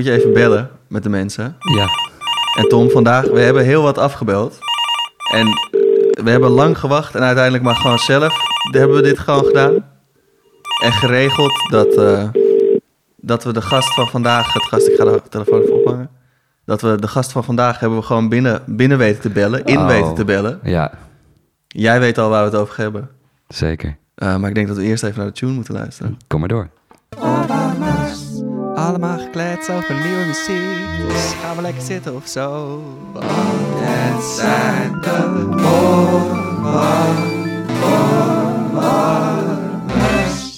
moet je even bellen met de mensen. Ja, En Tom, vandaag, we hebben heel wat afgebeld. En we hebben lang gewacht en uiteindelijk maar gewoon zelf hebben we dit gewoon gedaan. En geregeld dat, eh, dat we de gast van vandaag, het gast, ik ga de telefoon even ophangen. Dat we de gast van vandaag hebben we gewoon binnen, binnen weten te bellen, in Oh. weten te bellen. ja, Jij weet al waar we het over hebben. zeker. Eh, maar ik denk dat we eerst even naar de tune moeten luisteren. Kom maar door. Allemaal gekleed over nieuwe muziek. Dus gaan we lekker zitten of zo. Het zijn de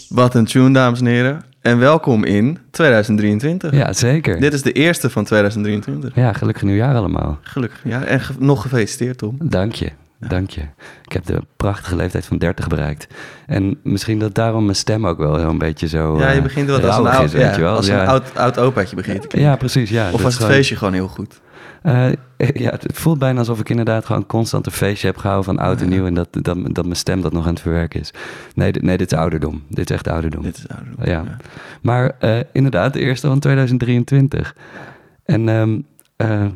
Wat een tune, dames en heren. En welkom in 2023. Ja, zeker. Dit is de eerste van 2023. Ja, gelukkig nieuwjaar allemaal. Gelukkig. Ja, en ge- nog gefeliciteerd, Tom. Dank je, dank je. Ik heb de prachtige leeftijd van 30 bereikt. En misschien dat daarom mijn stem ook wel een beetje zo Ja, je eh, begint wat als een, oud, is, weet ja, je wel. als ja. een oud, oud opaatje begint. ja, precies. Ja, of was het gewoon- feestje gewoon heel goed? Eh, ja, het voelt bijna alsof ik inderdaad gewoon constant een feestje heb gehouden van oud en nieuw. En dat, dat, dat mijn stem dat nog aan het verwerken is. Nee, dit- nee dit is ouderdom. Dit is echt ouderdom. Dit is ouderdom. Ja. Maar eh, inderdaad, de eerste van 2023. En ehm, eh,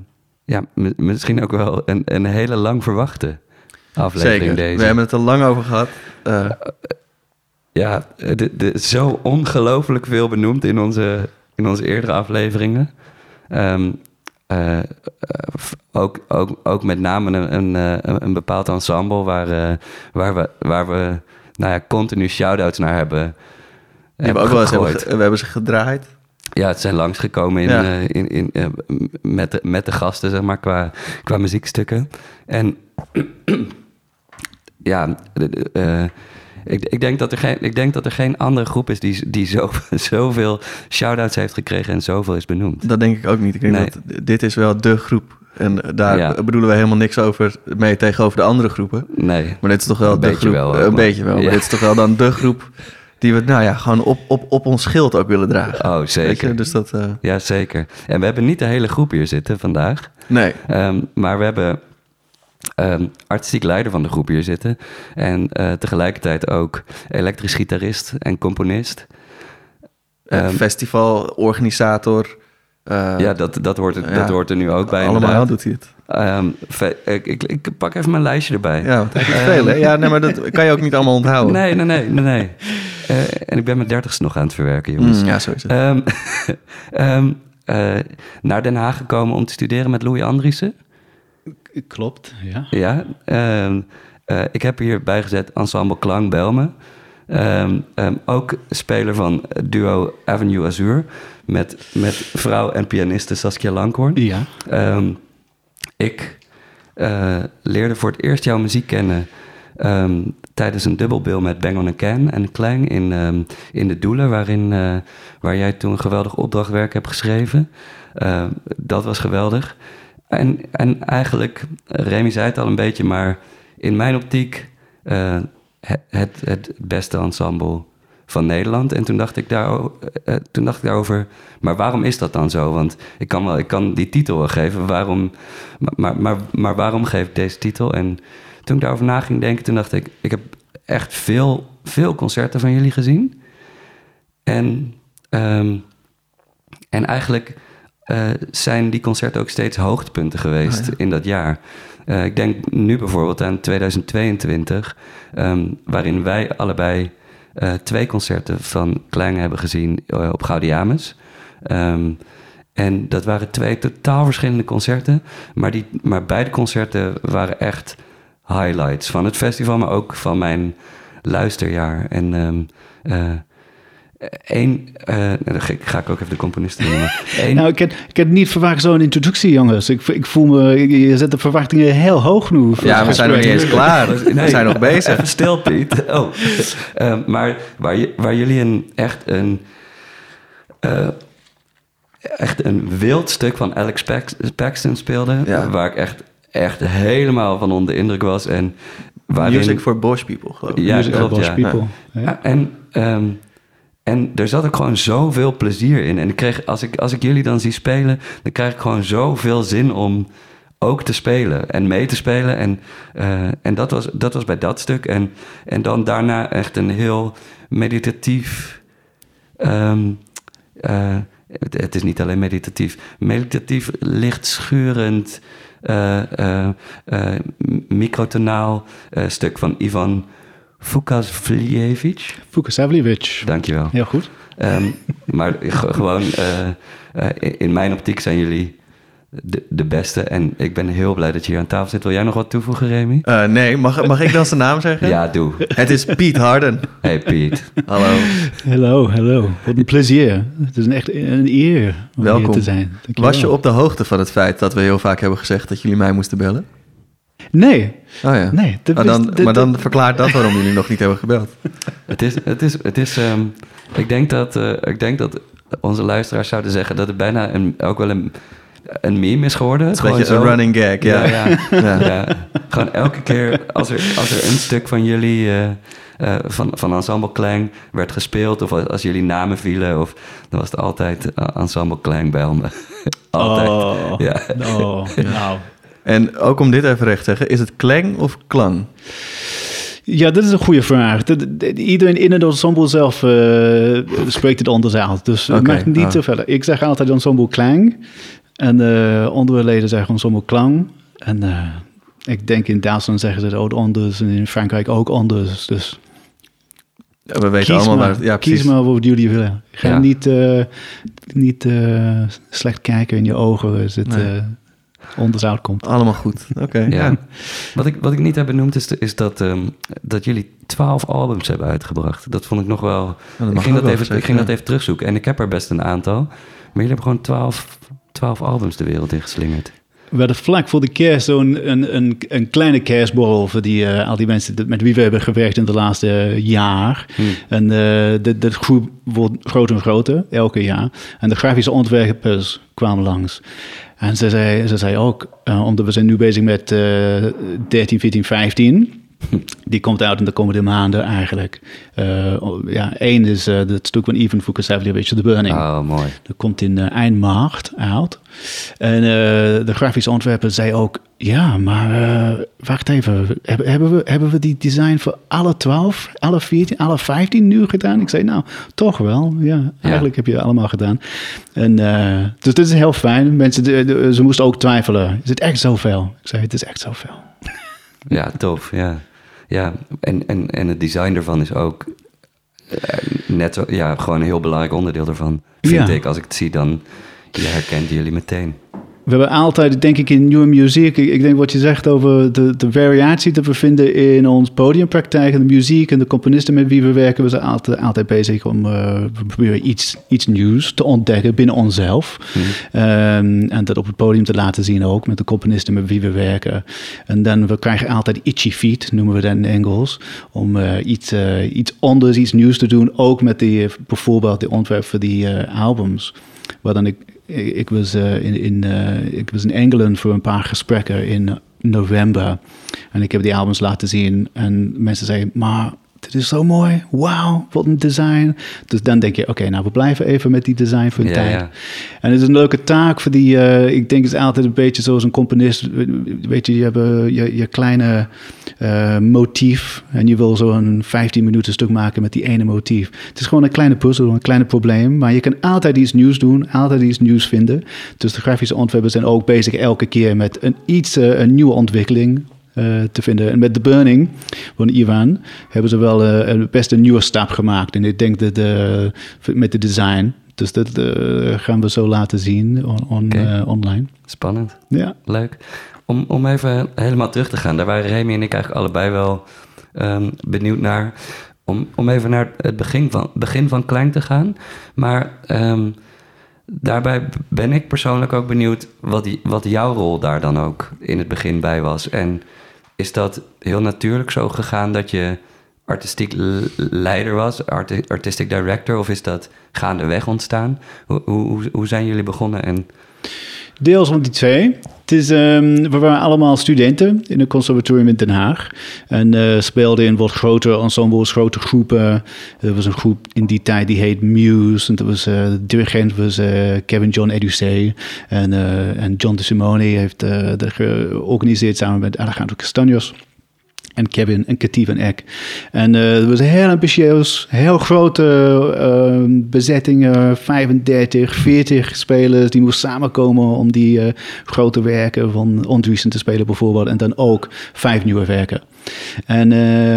ja, misschien ook wel een, een hele lang verwachte aflevering Zeker. deze. We hebben het er lang over gehad. Eh, Ja, de, de, zo ongelooflijk veel benoemd in onze, in onze eerdere afleveringen. Ehm, eh, eh, ook, ook, ook met name een, een, eh, een, bepaald ensemble waar, eh, waar, we, waar we nou ja, continu shout-outs naar hebben. die hebben ook wel eens hebben, we hebben ze gedraaid. Ja, het zijn langsgekomen in, Ja. eh, in, in, eh, met, de, met de gasten, zeg maar, qua, qua muziekstukken. En ja, eh, ik, ik, denk dat er geen, ik denk dat er geen andere groep is die, die zo, zoveel shout-outs heeft gekregen en zoveel is benoemd. Dat denk ik ook niet. Ik denk Nee. dat dit is wel de groep. En daar Ja. bedoelen we helemaal niks over mee tegenover de andere groepen. Nee, Maar dit is toch wel Een de beetje groep. wel een maar- beetje wel. Ja. Dit is toch wel dan de groep die we nou ja, gewoon op, op, op ons schild ook willen dragen. oh zeker. Dus dat... eh, Ja, zeker. En we hebben niet de hele groep hier zitten vandaag. nee. Ehm, maar we hebben ehm, artistiek leider van de groep hier zitten. En eh, tegelijkertijd ook elektrisch gitarist en componist. Ehm, festivalorganisator. eh, ja, dat, dat, hoort, er, ja, dat hoort er nu ook bij. Allemaal inderdaad. doet hij het. Ehm, ik, ik, ik pak even mijn lijstje erbij. Ja, want heeft veel, hè? Ja, nee, maar dat kan je ook niet allemaal onthouden. Nee, nee, nee, nee. nee. Eh, en ik ben mijn dertigste nog aan het verwerken, jongens. Mm, ja, ehm, eh, naar Den Haag gekomen om te studeren met Louis Andriessen. Klopt, ja. Ja, ehm, eh, ik heb hier bijgezet Ensemble Klang Belme. Ehm, ehm, ook speler van duo Avenue Azur met, met vrouw en pianiste Saskia Langhoorn. Ja, ik eh, leerde voor het eerst jouw muziek kennen tijdens een dubbelbill met Bang on a Can en Klein in, in de Doelen, waarin, eh, waar jij toen een geweldig opdrachtwerk hebt geschreven. Dat was geweldig. En, en eigenlijk, Remy zei het al een beetje, maar in mijn optiek eh, het, het, beste ensemble van Nederland. En toen dacht ik, daar, eh, toen dacht ik daarover, maar waarom is dat dan zo? Want ik kan, wel, ik kan die titel wel geven, waarom, maar, maar, maar, maar waarom geef ik deze titel? En toen ik daarover na ging denken, toen dacht ik, ik heb echt veel, veel concerten van jullie gezien. En, ehm, en eigenlijk eh, zijn die concerten ook steeds hoogtepunten geweest Oh ja. in dat jaar. Eh, ik denk nu bijvoorbeeld aan 2022, ehm, waarin wij allebei eh, twee concerten van Klein hebben gezien op Gaudiamus. Ehm, en dat waren twee totaal verschillende concerten, maar, die, maar beide concerten waren echt highlights van het festival, maar ook van mijn luisterjaar. En ehm eh, één, eh, nou, dan ga ik- ook even de componisten noemen. Eén, nou, ik had, ik had niet verwacht zo'n introductie, jongens. Ik, ik voel me, je zet de verwachtingen heel hoog nu. voor Ja, we zijn nog niet eens klaar. We zijn nog bezig. Even stil, Piet. Oh. Ehm, maar waar, je- waar jullie een, echt een... eh, echt een wild stuk van Alex Pax- Paxton speelden... Ja. waar ik echt, echt helemaal van onder de indruk was. En waarin, Music for Bosch People, geloof ik. Ja, Music klopt, Bosch ja. People. Ja. Ja, en, ehm, en er zat ook gewoon zoveel plezier in. En ik kreeg, als, ik, als ik jullie dan zie spelen, dan krijg ik gewoon zoveel zin om ook te spelen en mee te spelen. En, eh, en dat, was, dat was bij dat stuk. En, en dan daarna echt een heel meditatief, ehm, eh, het, is niet alleen meditatief. Meditatief, lichtschurend, eh, microtonaal stuk van Ivan Vukasvljevic. Vukasavljevic. Dankjewel. Heel goed. Ehm, maar gewoon, eh, eh, in- in mijn optiek zijn jullie de, de beste. En ik ben heel blij dat je hier aan tafel zit. Wil jij nog wat toevoegen, Remy? Eh, nee, mag, mag ik dan zijn naam zeggen? Ja, doe. Het is Piet Harden. Hey Piet. Hallo. Hallo, hallo. Wat een plezier. Het is een echt een eer om Welkom. hier te zijn. Dankjewel. Was je op de hoogte van het feit dat we heel vaak hebben gezegd dat jullie mij moesten bellen? Nee, Oh ja. nee. maar dan, maar dan dat- verklaart dat waarom jullie nog niet hebben gebeld. Het is, het is, het is ehm, ik, denk dat, eh, ik denk dat onze luisteraars zouden zeggen dat het bijna een, ook wel een, een meme is geworden. Het is een zo. running gag, ja. Ja, ja. Ja. Ja, gewoon elke keer als er, als er een stuk van jullie, eh, eh, van, van Ensemble Klang werd gespeeld, of als, als jullie namen vielen, of, dan was het altijd Ensemble Klang bel me. altijd. Oh, Ja. oh, nou. En ook om dit even recht te zeggen, is het klang of klang? Ja, dat is een goede vraag. Iedereen in het ensemble zelf eh, spreekt het anders uit. Dus Oké, maakt niet ah. te verder. Ik zeg altijd ensemble klang. En de andere leden zeggen ensemble klang. En eh, ik denk in Duitsland zeggen ze het ook anders. En in Frankrijk ook anders. Dus Ja, we weten kies, allemaal maar, waar ja, kies maar wat jullie willen. Ga Ja. niet, niet slecht kijken in je ogen als het Nee. Anders uitkomt. Allemaal goed. Oké. Ja. ja. Wat, ik, wat ik niet heb benoemd is, is dat, ehm, dat jullie twaalf albums hebben uitgebracht. Dat vond ik nog wel... dat ik mag ging, dat wel even, ik gezegd, ging ja. dat even terugzoeken. En ik heb er best een aantal. Maar jullie hebben gewoon twaalf, twaalf albums de wereld in geslingerd. We hadden vlak voor de kerst zo'n een, een, een kleine kerstborrel voor die, eh, al die mensen met wie we hebben gewerkt in de laatste jaar. Hmm. En eh de, de groep wordt groter en groter, elke jaar. En de grafische ontwerpers kwamen langs. En ze zei, ze zei ook, eh, omdat we zijn nu bezig met eh 13, 14, 15... Die komt uit in de komende maanden eigenlijk. Eh, ja, één is eh het stuk van Ivan Vukasavljevic, The Burning. Oh, mooi. Dat komt in eh, eind maart uit. En de grafische ontwerper zei ook... Ja, maar wacht even. Hebben, hebben, we, hebben we die design voor alle 12, alle 14, alle 15 nu gedaan? Ik zei, nou, toch wel. Ja, eigenlijk heb je het allemaal gedaan. En, dus dit is heel fijn. Mensen, de- de- ze moesten ook twijfelen. Is het echt zoveel? Ik zei, het is echt zoveel. Ja, tof. Ja, ja. En, en, en het design ervan is ook eh, net zo, ja, gewoon een heel belangrijk onderdeel ervan. Vind Ja. ik. Als ik het zie, dan je herkent jullie meteen. We hebben altijd, denk ik, in nieuwe muziek... Ik, ik denk wat je zegt over de, de variatie die we vinden in ons podiumpraktijk... en de muziek en de componisten met wie we werken. We zijn altijd, altijd bezig om we proberen iets, iets nieuws te ontdekken binnen onszelf. Ehm, en dat op het podium te laten zien ook met de componisten met wie we werken. En dan we krijgen altijd itchy feet, noemen we dat in Engels. Om eh, iets, eh, iets anders, iets nieuws te doen. Ook met die, bijvoorbeeld de ontwerp voor die albums. Waar dan ik, ik, ik was, eh, in, in, eh, ik was in Engeland voor een paar gesprekken in november. En ik heb die albums laten zien. En mensen zeiden, maar dit is zo mooi. Wauw, wat een design. Dus dan denk je, oké, nou we blijven even met die design voor een Ja, tijd. ja. En het is een leuke taak voor die, eh, ik denk het is altijd een beetje zoals een componist. Weet je, je hebt eh, je, je kleine eh, motief en je wil zo'n 15 minuten stuk maken met die ene motief. Het is gewoon een kleine puzzel, een kleine probleem, maar je kan altijd iets nieuws doen, altijd iets nieuws vinden. Dus de grafische ontwerpers zijn ook bezig elke keer met een iets, een nieuwe ontwikkeling. Eh, te vinden. En met The Burning van Ivan hebben ze wel eh, een best een nieuwe stap gemaakt. En ik denk dat met de design, dus dat eh, gaan we zo laten zien on, on- Oké. online. Spannend. Ja. Leuk. Om, om even helemaal terug te gaan. Daar waren Remy en ik eigenlijk allebei wel ehm, benieuwd naar. Om, om even naar het begin van, begin van Klein te gaan. Maar ehm, daarbij ben ik persoonlijk ook benieuwd wat, die, wat jouw rol daar dan ook in het begin bij was. En is dat heel natuurlijk zo gegaan dat je artistiek leider was, arti- artistic director, of is dat gaandeweg ontstaan? Hoe, hoe, hoe- zijn jullie begonnen? En Deels van die twee. Het is, ehm, we waren allemaal studenten in het conservatorium in Den Haag. En eh, speelden in wat grotere ensembles, grote groepen. Er was een groep in die tijd die heet Muse. En dat was, eh, de dirigent was eh, Kevin John Educé. En, en John de Simone heeft dat georganiseerd samen met Alejandro Castaños. En Kevin en Katief en ik. En uh, het was heel ambitieus, heel grote uh, bezettingen, 35, 40 spelers die moesten samenkomen om die uh, grote werken van Andreessen te spelen bijvoorbeeld. En dan ook vijf nieuwe werken. En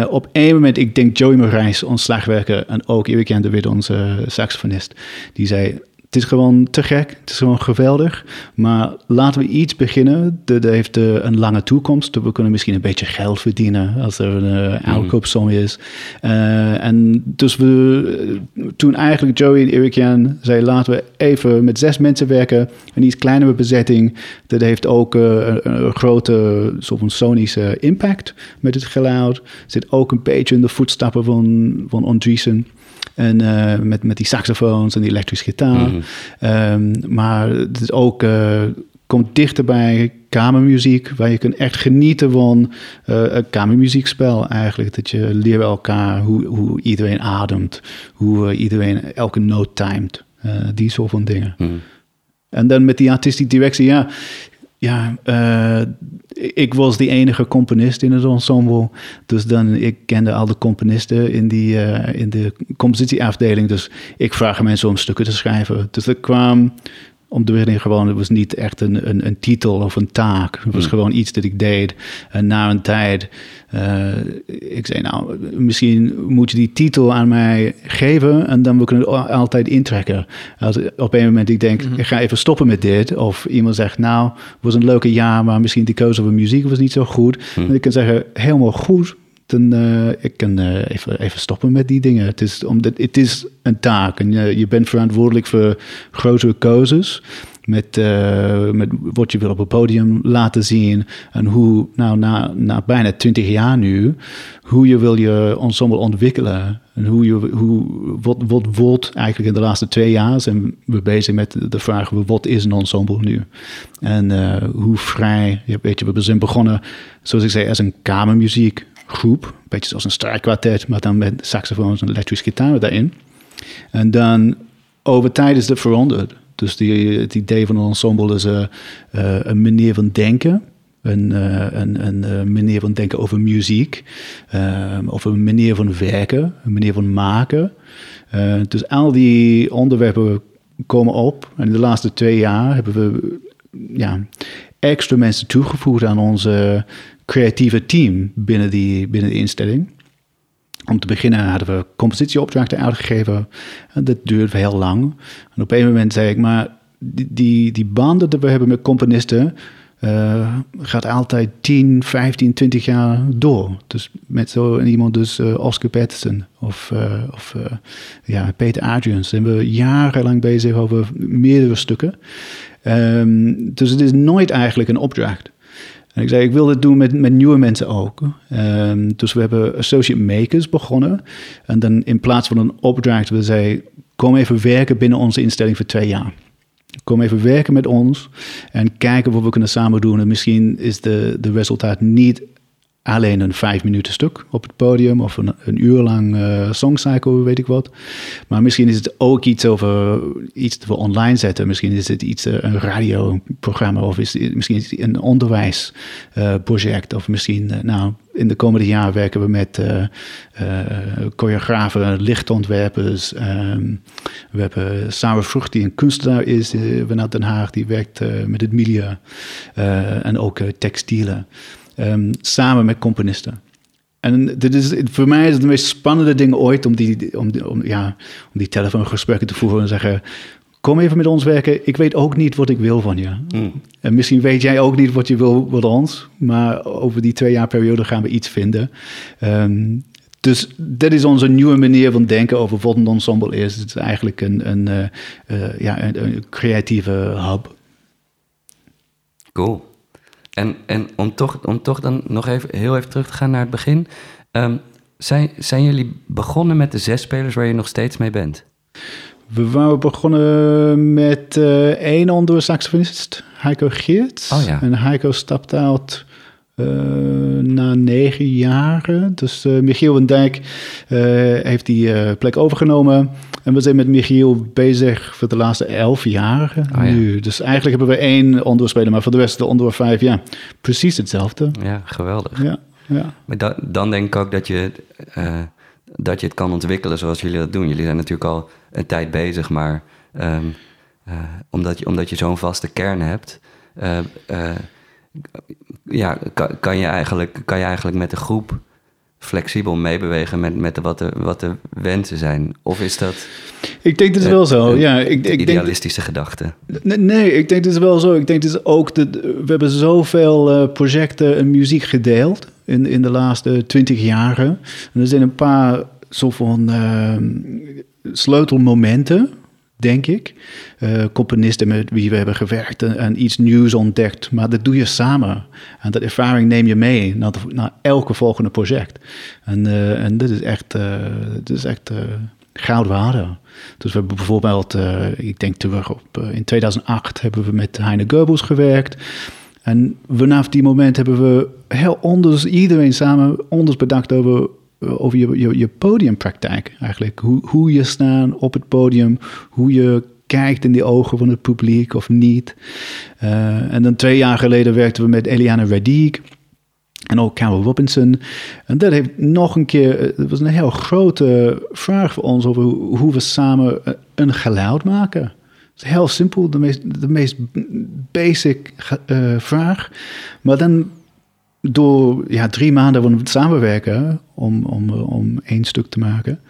op één moment, ik denk Joey Marijs, ons slagwerker, en ook Erik de Wit, onze saxofonist, die zei, het is gewoon te gek. Het is gewoon geweldig. Maar laten we iets beginnen. Dat heeft uh, een lange toekomst. We kunnen misschien een beetje geld verdienen als er een uh, aankoopsom is. Uh, en dus we, toen eigenlijk Joey en Erik Jan zei... laten we even met zes mensen werken. Een iets kleinere bezetting. Dat heeft ook een, een, grote soort van sonische impact met het geluid. Zit ook een beetje in de voetstappen van, van Andreessen. En uh, met, met die saxofoons en die elektrische gitaar. Mm -hmm. um, maar het is ook, uh, komt dichterbij kamermuziek, waar je kunt echt genieten van uh, een kamermuziekspel eigenlijk. Dat je leert elkaar hoe, hoe iedereen ademt, hoe iedereen elke noot timed. die soort van dingen. Mm -hmm. En dan met die artistische directie, ja, ja, uh, ik was die enige componist in het ensemble. Dus dan, ik kende al de componisten in, die, uh, in de compositieafdeling. Dus ik vraag mensen om stukken te schrijven. Dus er kwam om de begin gewoon, het was niet echt een, een, een, titel of een taak. Het was gewoon iets dat ik deed. En na een tijd, uh, ik zei nou, misschien moet je die titel aan mij geven en dan we kunnen het altijd intrekken. Als op een moment ik denk, ik ga even stoppen met dit. Of iemand zegt, nou, het was een leuke jaar, maar misschien die keuze van muziek was niet zo goed. En ik kan zeggen, helemaal goed, dan uh, ik kan uh, even, even stoppen met die dingen. Het is, omdat, het is een taak en je, je bent verantwoordelijk voor grotere keuzes. Met, uh, met wat je wil op het podium laten zien. En hoe, nou, na, na bijna twintig jaar nu, hoe je wil je ensemble ontwikkelen. En hoe je, hoe, wat, wat wordt eigenlijk in de laatste twee jaar zijn we bezig met de vraag, wat is een ensemble nu? En hoe vrij, weet je, we zijn begonnen, zoals ik zei, als een kamermuziek groep. Beetje zoals een strijkkwartet, maar dan met saxofoons en elektrische gitaar daarin. En dan over tijd is dat veranderd. Dus die, het idee van een ensemble is uh, uh, een manier van denken. Een, uh, een, een manier van denken over muziek. of een manier van werken. Een manier van maken. dus al die onderwerpen komen op. En de laatste twee jaar hebben we ja, extra mensen toegevoegd aan onze creatieve team binnen, die, binnen de instelling. Om te beginnen hadden we compositieopdrachten uitgegeven. En dat duurde heel lang. En op een moment zei ik, maar die, die, banden die we hebben met componisten... Uh, gaat altijd 10, 15, 20 jaar door. Dus met zo iemand, dus uh, Oscar Peterson of, uh, of ja, Peter Adrians. zijn we jarenlang bezig over meerdere stukken. Um, dus het is nooit eigenlijk een opdracht. En ik zei, ik wil dit doen met, met nieuwe mensen ook. Um, dus we hebben Associate Makers begonnen. En dan in plaats van een opdracht, we zeiden, kom even werken binnen onze instelling voor twee jaar. Kom even werken met ons en kijken wat we kunnen samen doen. En misschien is de, de resultaat niet alleen een vijf minuten stuk op het podium of een, een uur lang uh, songcycle, weet ik wat. Maar misschien is het ook iets over iets te online zetten. Misschien is het iets, uh, een radioprogramma of is misschien is het een onderwijsproject. Uh, of misschien, nou, in de komende jaren werken we met choreografen, lichtontwerpers. Um, we hebben Sarah Vrucht, die een kunstenaar is vanuit Den Haag, die werkt met het milieu en ook textielen. Um, samen met componisten. En dit is, voor mij is het de meest spannende ding ooit om die, om, om, ja, om die telefoongesprekken te voeren en zeggen: Kom even met ons werken. Ik weet ook niet wat ik wil van je. Mm. En misschien weet jij ook niet wat je wil van ons. Maar over die twee jaar periode gaan we iets vinden. Um, dus dit is onze nieuwe manier van denken over wat een ensemble is. Het is eigenlijk een, een, uh, uh, ja, een, een creatieve hub. Cool. En, en om, toch, om toch dan nog even heel even terug te gaan naar het begin. Um, zijn, zijn jullie begonnen met de zes spelers waar je nog steeds mee bent? We waren begonnen met uh, één andere saxofonist, Heiko Geert. Oh, ja. En Heiko stapte uit na negen jaren. Dus uh, Michiel van Dijk heeft die plek overgenomen. En we zijn met Michiel bezig voor de laatste elf jaren oh, nu. Ja. Dus eigenlijk hebben we één onderspeler, maar voor de rest de onder vijf, ja, precies hetzelfde. Ja, geweldig. Ja. Ja. Maar da- dan denk ik ook dat je, eh, dat je het kan ontwikkelen zoals jullie dat doen. Jullie zijn natuurlijk al een tijd bezig, maar ehm, eh, omdat je, omdat je zo'n vaste kern hebt, eh, eh, ja, kan, kan, je eigenlijk, kan je eigenlijk met de groep flexibel meebewegen met, met de, wat, de, wat de wensen zijn? Of is dat Ik denk het is wel zo. een Ja, ik, ik denk, idealistische gedachte? Nee, nee, ik denk het is wel zo. Ik denk het is ook dat we hebben zoveel eh, projecten en muziek gedeeld in, in de laatste twintig jaren. En er zijn een paar soort van eh, sleutelmomenten, denk ik. Eh, componisten met wie we hebben gewerkt en, iets nieuws ontdekt. Maar dat doe je samen. En dat ervaring neem je mee naar, elke volgende project. En, eh, en dit is echt, eh dit is echt goud. Dus we hebben bijvoorbeeld, ik denk terug op, in 2008 hebben we met Heine Goebbels gewerkt. En vanaf die moment hebben we heel onders, iedereen samen onders bedacht over, over je, je, podiumpraktijk eigenlijk. Hoe, hoe je staan op het podium, hoe je kijkt in de ogen van het publiek of niet. Eh, en dan twee jaar geleden werkten we met Eliana Radiek. En ook Carol Robinson. En dat heeft nog een keer, eh, het was een heel grote vraag voor ons over hoe, we samen eh, een geluid maken. Heel simpel, de meest, de meest basic eh, vraag. Maar dan door ja, drie maanden van samenwerken om, om, eh, om één stuk te maken,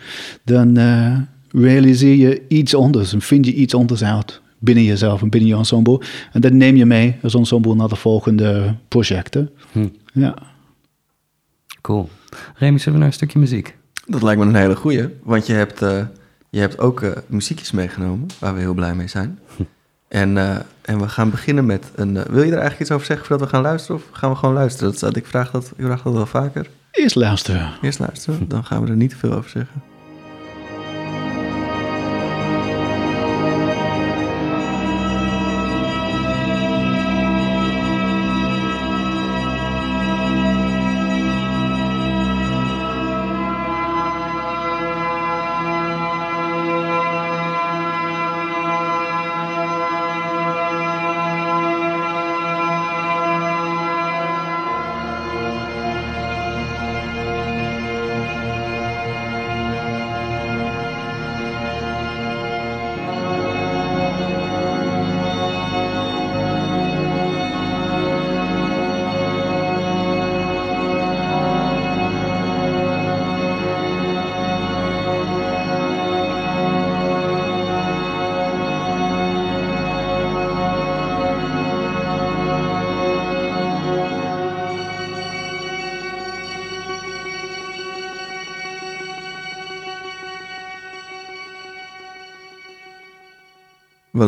dan eh, realiseer je iets anders en vind je iets anders uit binnen jezelf en binnen je ensemble. En dat neem je mee als ensemble naar de volgende projecten. Hm. Ja. Cool. Remy, zullen we naar een stukje muziek? Dat lijkt me een hele goeie, want je hebt, eh, je hebt ook muziekjes meegenomen waar we heel blij mee zijn. En, eh, en we gaan beginnen met een... eh, wil je er eigenlijk iets over zeggen voordat we gaan luisteren? Of gaan we gewoon luisteren? Dat, ik, vraag dat, ik vraag dat wel vaker. Eerst luisteren. Eerst luisteren, dan gaan we er niet te veel over zeggen.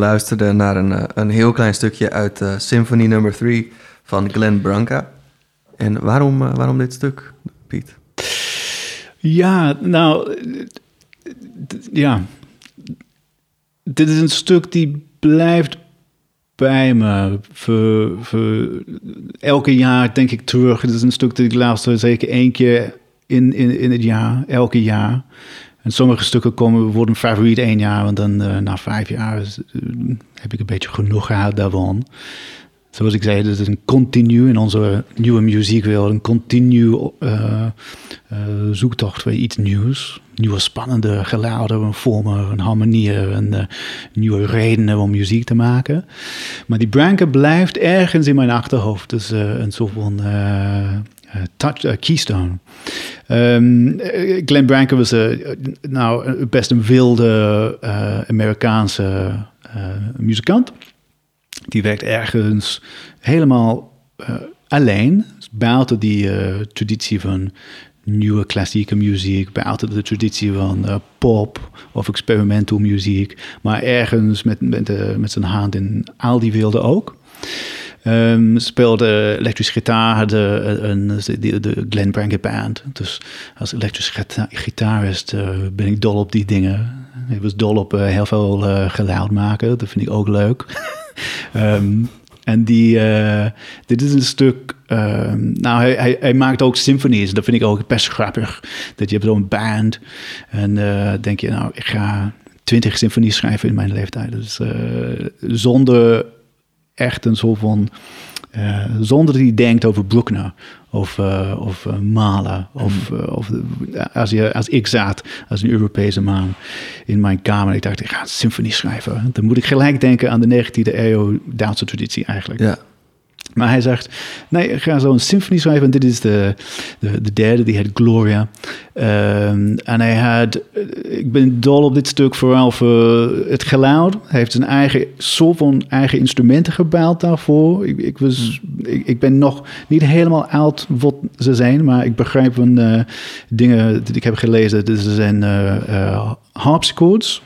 Luisterden naar een, eh, een heel klein stukje uit eh, Symphony Number 3 van Glenn Branca. En waarom, eh, waarom dit stuk, Piet? Ja, nou, ja. Dit is een stuk die blijft bij me. Voor, voor elke jaar denk ik terug. Het is een stuk dat ik luister zeker één keer in, in, in het jaar, elke jaar. En sommige stukken komen, worden favoriet één jaar. En dan eh, na vijf jaar eh, heb ik een beetje genoeg gehad daarvan. Zoals ik zei, het is een continu in onze nieuwe muziekwereld. Een continu eh, zoektocht voor iets nieuws. Nieuwe spannende geluiden, vormen en harmonieën. En nieuwe redenen om muziek te maken. Maar die Branca blijft ergens in mijn achterhoofd. Dus een soort van eh, touch, eh, keystone. Eh, Glenn Branca was nou, best een wilde Amerikaanse muzikant. Die werkt ergens helemaal alleen, buiten die traditie van nieuwe klassieke muziek, buiten de traditie van pop of experimental muziek, maar ergens met, met, eh, met zijn hand in al die werelden ook. Ehm, speelde elektrische gitaar, eh, een, de, de Glenn Branca Band. Dus als elektrische gita- gitarist eh, ben ik dol op die dingen. Ik was dol op eh, heel veel geluid maken, dat vind ik ook leuk. Ehm, en die, dit is een stuk. ehm, nou, hij, hij, maakt ook symfonies. Dat vind ik ook best grappig. Dat je hebt zo'n band. En denk je, nou, ik ga twintig symfonies schrijven in mijn leeftijd. Dus zonder echt een soort van Eh, zonder dat hij denkt over Bruckner of, uh, of uh, Mahler. Of, Mm. of als, je, als ik zat als een Europese man in mijn kamer. Ik dacht, ik ga een symfonie schrijven. Dan moet ik gelijk denken aan de 19e eeuw Duitse traditie eigenlijk. Ja. Maar hij zegt, nee, ik ga zo een symfonie schrijven. En dit is de, de, de derde, die heet Gloria. Um, en hij had, ik ben dol op dit stuk vooral voor het geluid. Hij heeft zijn eigen soort van eigen instrumenten gebouwd daarvoor. Ik, ik, was, ik, ben nog niet helemaal oud wat ze zijn, maar ik begrijp van uh, dingen die ik heb gelezen. Er zijn uh, uh, harpsichords.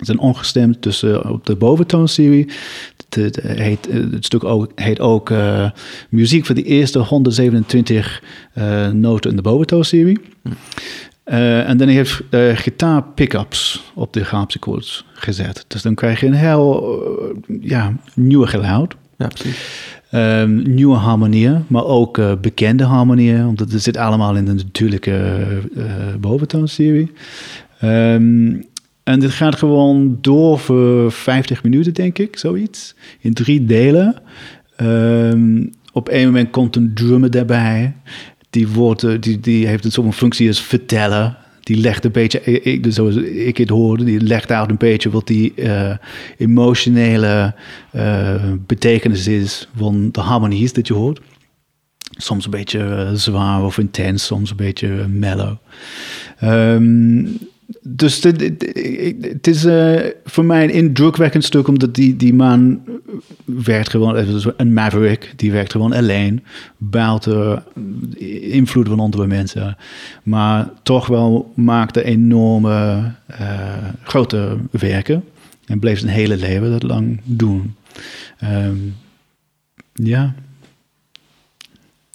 Zijn ongestemd tussen op de boventoonserie. Het, het, heet, het stuk ook, heet ook uh, muziek voor de eerste 127 uh, noten in de boventoonserie. Hm. Uh, en dan heeft uh, gitaar pickups op de harpsichords gezet. Dus dan krijg je een heel ja, nieuwe geluid. Ja, precies. Um, nieuwe harmonieën, maar ook uh, bekende harmonieën, omdat het zit allemaal in de natuurlijke uh, boventoonserie. Um, en dit gaat gewoon door voor 50 minuten, denk ik, zoiets. In drie delen. Um, op een moment komt een drummer daarbij. Die, wordt, die, die heeft een soort functie als vertellen. Die legt een beetje, ik, zoals ik het hoorde, die legt uit een beetje wat die uh, emotionele uh, betekenis is van de harmonies dat je hoort. Soms een beetje zwaar of intens, soms een beetje mellow. Um, dus het is uh, voor mij een indrukwekkend stuk, omdat die, die man werkt gewoon, een maverick, die werkt gewoon alleen, buiten invloed van andere mensen. Maar toch wel maakte enorme uh, grote werken en bleef zijn hele leven dat lang doen. Um, ja.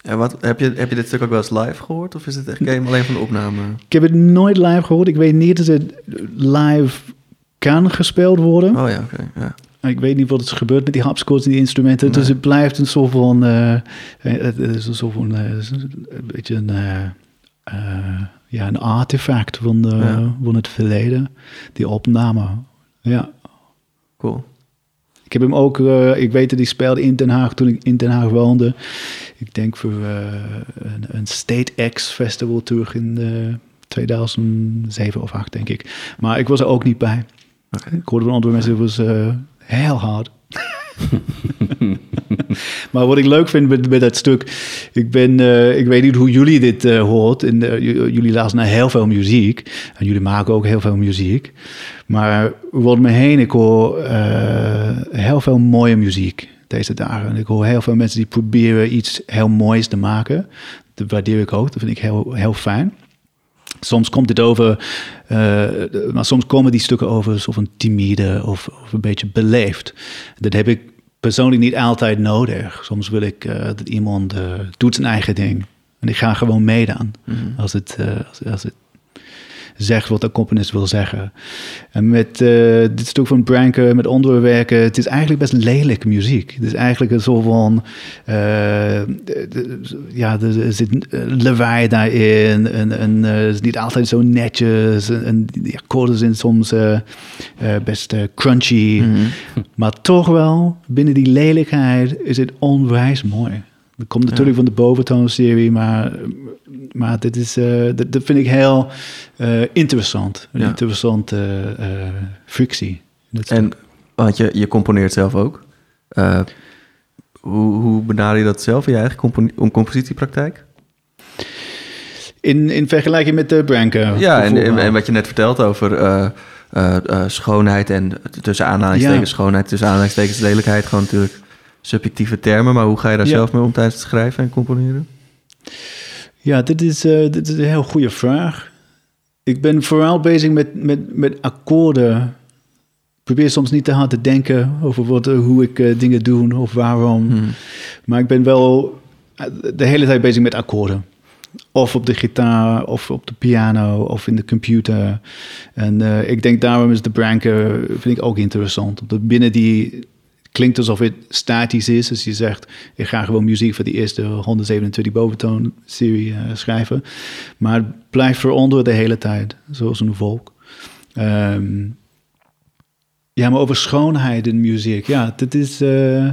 En wat, heb, je, heb je dit stuk ook wel eens live gehoord? Of is het echt game alleen van de opname? Ik heb het nooit live gehoord. Ik weet niet dat het live kan gespeeld worden. Oh ja, oké. Okay, ja. Ik weet niet wat er gebeurt met die harpsichords en die instrumenten. Nee. Dus het blijft een soort van... Uh, het is een soort van... Uh, een beetje een... Uh, ja, een artefact van, de, ja. van het verleden. Die opname. Ja. Cool. Ik heb hem ook, uh, ik weet dat hij speelde in Den Haag toen ik in Den Haag woonde. Ik denk voor uh, een, een, State X Festival terug in uh, 2007 of 8 denk ik. Maar ik was er ook niet bij. Okay. Ik hoorde van andere mensen, het was heel hard. maar wat ik leuk vind met, met dat stuk, ik ben, uh, ik weet niet hoe jullie dit uh, hoort. Jullie luisteren naar heel veel muziek en jullie maken ook heel veel muziek. Maar wat me heen, ik hoor heel veel mooie muziek deze dagen. En ik hoor heel veel mensen die proberen iets heel moois te maken. Dat waardeer ik ook, dat vind ik heel, heel fijn. Soms komt het over, uh, maar soms komen die stukken over alsof een timide of, of, een beetje beleefd. Dat heb ik persoonlijk niet altijd nodig. Soms wil ik uh, dat iemand uh, doet zijn eigen ding. En ik ga gewoon meedaan mm -hmm. als, het, als, als het zegt wat de componist wil zeggen. En met uh, dit stuk van Branke, met andere werken, het is eigenlijk best lelijke muziek. Het is eigenlijk een soort van, uh, de, de, ja, er zit lawaai daarin en, en uh, het is niet altijd zo netjes en, en die akkoorden zijn soms best crunchy. Mm -hmm. Maar toch wel, binnen die lelijkheid is het onwijs mooi. Dat komt natuurlijk van de boventoonserie, maar, maar dit is, uh, dat, dat, vind ik heel uh, interessant. Een interessante uh, frictie. En want je, je componeert zelf ook. hoe, hoe benader je dat zelf in je eigen compo compositiepraktijk? In, in vergelijking met de Branco. Ja, en, en, en, wat je net vertelt over schoonheid en tussen aanhalingstekens ja. schoonheid, tussen aanhalingstekens lelijkheid, gewoon natuurlijk subjectieve termen, maar hoe ga je daar ja. zelf mee om tijdens het schrijven en componeren? Ja, dit is, uh, dit is een heel goede vraag. Ik ben vooral bezig met, met, met akkoorden. Ik probeer soms niet te hard te denken over wat, hoe ik uh, dingen doe of waarom. Hmm. Maar ik ben wel de hele tijd bezig met akkoorden. Of op de gitaar, of op de piano, of in de computer. En uh, ik denk daarom is de Branker, vind ik ook interessant. Omdat binnen die klinkt alsof het statisch is. Dus je zegt, ik ga gewoon muziek voor die eerste 127 boventoon serie uh, schrijven. Maar het blijft de hele tijd, zoals een volk. Um, ja, maar over schoonheid in muziek. Ja, dat is... Uh,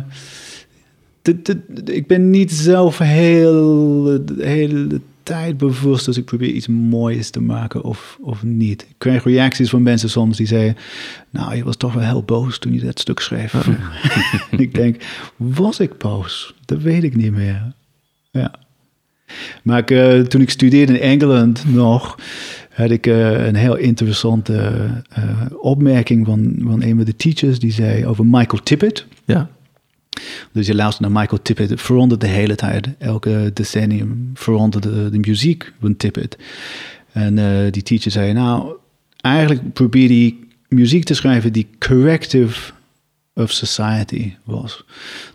ik ben niet zelf heel de tijd bewust, dus ik probeer iets moois te maken of, of niet. Ik krijg reacties van mensen soms die zeggen, nou, je was toch wel heel boos toen je dat stuk schreef. ik denk, was ik boos? Dat weet ik niet meer. Ja. Maar ik, eh, toen ik studeerde in Engeland nog, had ik eh, een heel interessante eh, opmerking van, van een van de teachers. Die zei over Michael Tippett. Ja. Dus je luistert naar Michael Tippett. Het de hele tijd. Elke decennium verandert de, muziek van Tippett. En eh, die teacher zei, nou, eigenlijk probeer die muziek te schrijven die corrective of society was.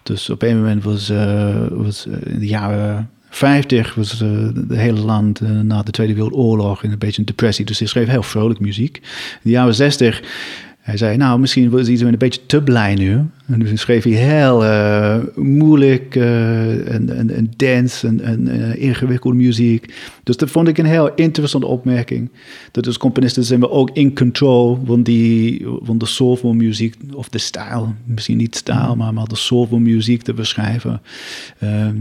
Dus op een moment was, eh, was eh, in de jaren 50 was de hele land na de Tweede Wereldoorlog in een beetje een depressie. Dus hij schreef heel vrolijk muziek. In de jaren 60 hij zei, nou, misschien was hij een beetje te blij nu. En dus schreef hij heel eh, moeilijk eh, en, en, en dance en, eh, ingewikkelde muziek. Dus dat vond ik een heel interessante opmerking. Dat als componisten zijn we ook in control van, die, van de soulful muziek, of de stijl. Misschien niet stijl, maar, maar de soulful muziek te beschrijven. Ehm,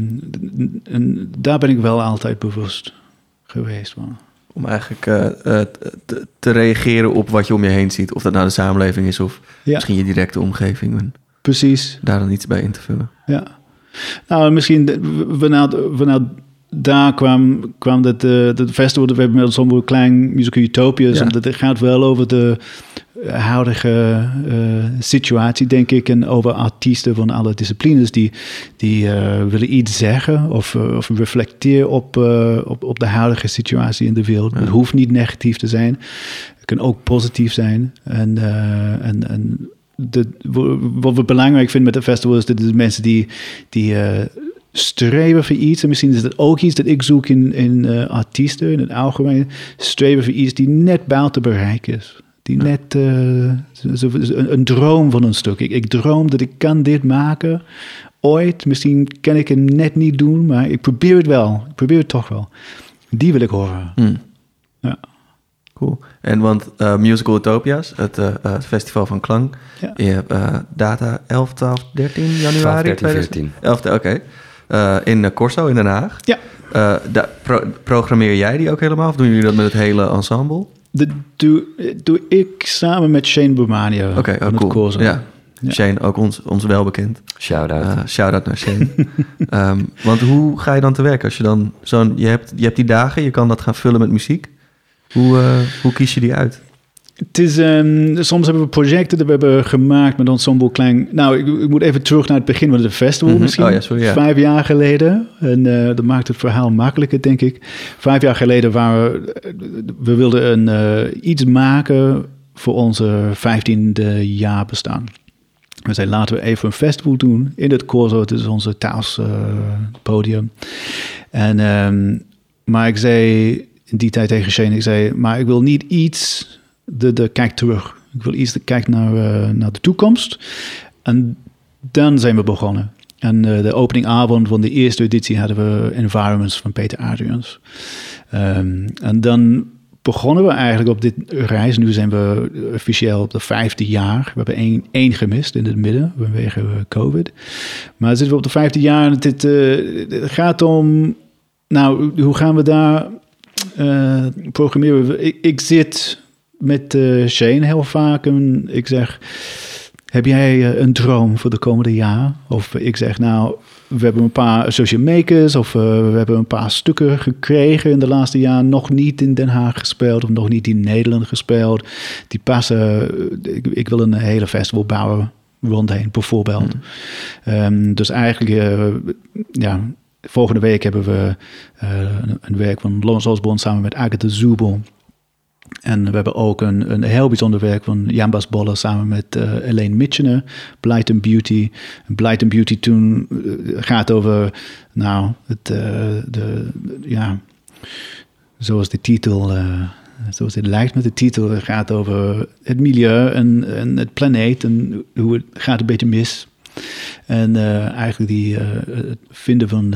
en daar ben ik wel altijd bewust geweest van. Om eigenlijk eh, eh, te, te reageren op wat je om je heen ziet. Of dat nou de samenleving is of Ja. misschien je directe omgeving. En Precies. daar dan iets bij in te vullen. Ja. Nou, misschien vanuit, vanuit daar kwam, kwam dat, eh dat festival, we hebben met zo'n klein musical Utopias, Ja. omdat het gaat wel over de eh, huidige eh, situatie, denk ik, en over artiesten van alle disciplines die, die willen iets zeggen of, of reflecteren op, op, op de huidige situatie in de wereld. Het hoeft niet negatief te zijn, het kan ook positief zijn. En, en, en de, wat we belangrijk vinden met het festival is dat de mensen die, die streven voor iets, en misschien is dat ook iets dat ik zoek in, in eh, artiesten in het algemeen, streven voor iets die net buiten bereik is. Die net eh, een, een droom van een stuk. Ik, ik droom dat ik kan dit maken ooit. Misschien kan ik het net niet doen, maar ik probeer het wel. Ik probeer het toch wel. Die wil ik horen. Hm. Ja. Cool. En want eh, Musical Utopia's, het festival van klank. Ja. Je hebt eh, data 11, 12, 13 januari. 12, 13, 14. 11, oké. Eh, in eh, Corso in Den Haag. Ja. Eh, pro- programmeer jij die ook helemaal? Of doen jullie dat met het hele ensemble? Dat doe, doe ik samen met Shane Burmania. Oké, oh, van het cool. Corso. Ja. Ja. Shane, ook ons, ons welbekend. Shout-out. Uh, Shout-out naar Shane. Ehm, want hoe ga je dan te werk als je dan zo'n... Je hebt, je hebt die dagen, je kan dat gaan vullen met muziek. Hoe, eh, hoe kies je die uit? Het is, ehm, soms hebben we projecten die we hebben gemaakt met Ensemble Klein. Nou, ik, ik moet even terug naar het begin van het festival Mhm. misschien. Oh ja, sorry, ja. Vijf jaar geleden. En eh, dat maakt het verhaal makkelijker, denk ik. Vijf jaar geleden waren we... We wilden een, eh, iets maken voor onze vijftiende jaar bestaan. We zeiden, laten we even een festival doen in het Corso. Het is onze thuis eh, podium. En, ehm, maar ik zei in die tijd tegen Shane, ik zei, maar ik wil niet iets de, de kijk terug. Ik wil iets de kijk naar, eh, naar de toekomst. En dan zijn we begonnen. En eh, de openingavond van de eerste editie hadden we Environments van Peter Adrians. Ehm, en dan begonnen we eigenlijk op dit reis. Nu zijn we officieel op de vijfde jaar. We hebben één, één gemist in het midden vanwege eh, COVID. Maar zitten we op de vijfde jaar. en Dit, eh, het gaat om, nou, hoe gaan we daar eh, programmeren? Ik zit met eh, Shane heel vaak en ik zeg... Heb jij eh, een droom voor de komende jaar? Of ik zeg, nou, we hebben een paar associate makers of eh, we hebben een paar stukken gekregen in de laatste jaar. Nog niet in Den Haag gespeeld of nog niet in Nederland gespeeld. Die passen, ik, ik wil een hele festival bouwen rondheen, bijvoorbeeld. Ehm, dus eigenlijk, ja, volgende week hebben we een, een werk van Lawrence Osborne samen met Agatha Zubel. En we hebben ook een, een heel bijzonder werk van Jambas Bolle samen met uh, Elaine Mitchener, Blight and Beauty. Blight and Beauty toen uh, gaat over, nou, het, uh, de, ja, zoals de titel, zoals het lijkt met de titel, gaat over het milieu en, en het planeet en hoe het gaat een beetje mis. En eigenlijk die, het vinden van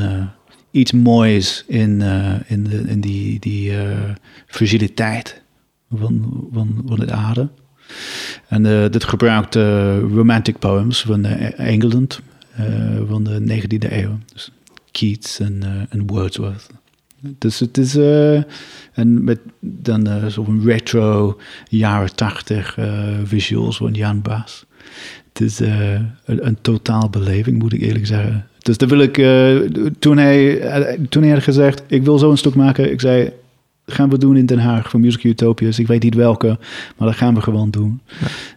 iets moois in, in, de, in die, die fragiliteit van, van, het aarde. En uh, dit gebruikt uh, romantic poems van uh, Engeland. van de 19e eeuw. Dus Keats en, Wordsworth. Dus het is en met dan zo'n retro jaren 80 visuals van Jan Baas. Het is een, een totaal beleving, moet ik eerlijk zeggen. Dus dat wil ik, toen, hij, toen hij had gezegd, ik wil zo een stuk maken, ik zei, gaan we doen in Den Haag voor Music Utopias. Ik weet niet welke, maar dat gaan we gewoon doen.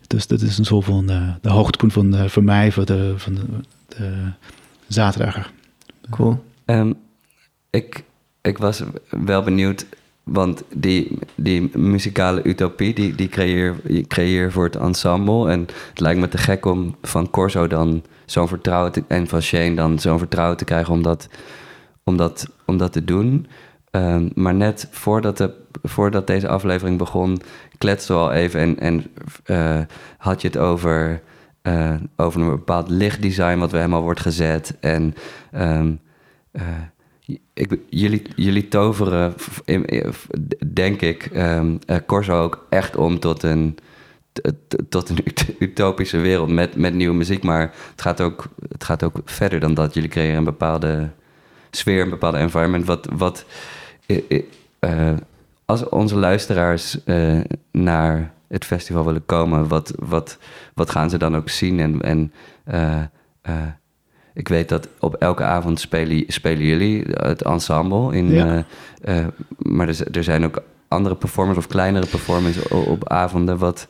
Dus dat is een soort van uh, de hoogtepunt van, uh, voor mij voor de, van de, de zaterdag. Cool. Um, ik, ik was wel benieuwd, want die, die muzikale utopie, die, die creëer, je creëer voor het ensemble. En het lijkt me te gek om van Corso dan zo'n vertrouwen te, en van Shane dan zo'n vertrouwen te krijgen om dat, om dat, om dat te doen. Um, maar net voordat, de, voordat deze aflevering begon, kletste we al even en, en uh, had je het over, uh, over een bepaald lichtdesign wat we helemaal wordt gezet. En uh, ik, jullie, jullie toveren, denk ik, um, Corso ook echt om tot een, tot een utopische wereld met, met nieuwe muziek. Maar het gaat, ook, het gaat ook verder dan dat. Jullie creëren een bepaalde sfeer, een bepaalde environment. Wat, wat, uh, als onze luisteraars uh, naar het festival willen komen, wat, wat, wat gaan ze dan ook zien? En, en uh, ik weet dat op elke avond spelen, spelen jullie het ensemble. In, ja. maar er, er zijn ook andere performers of kleinere performers op, op avonden. Wat,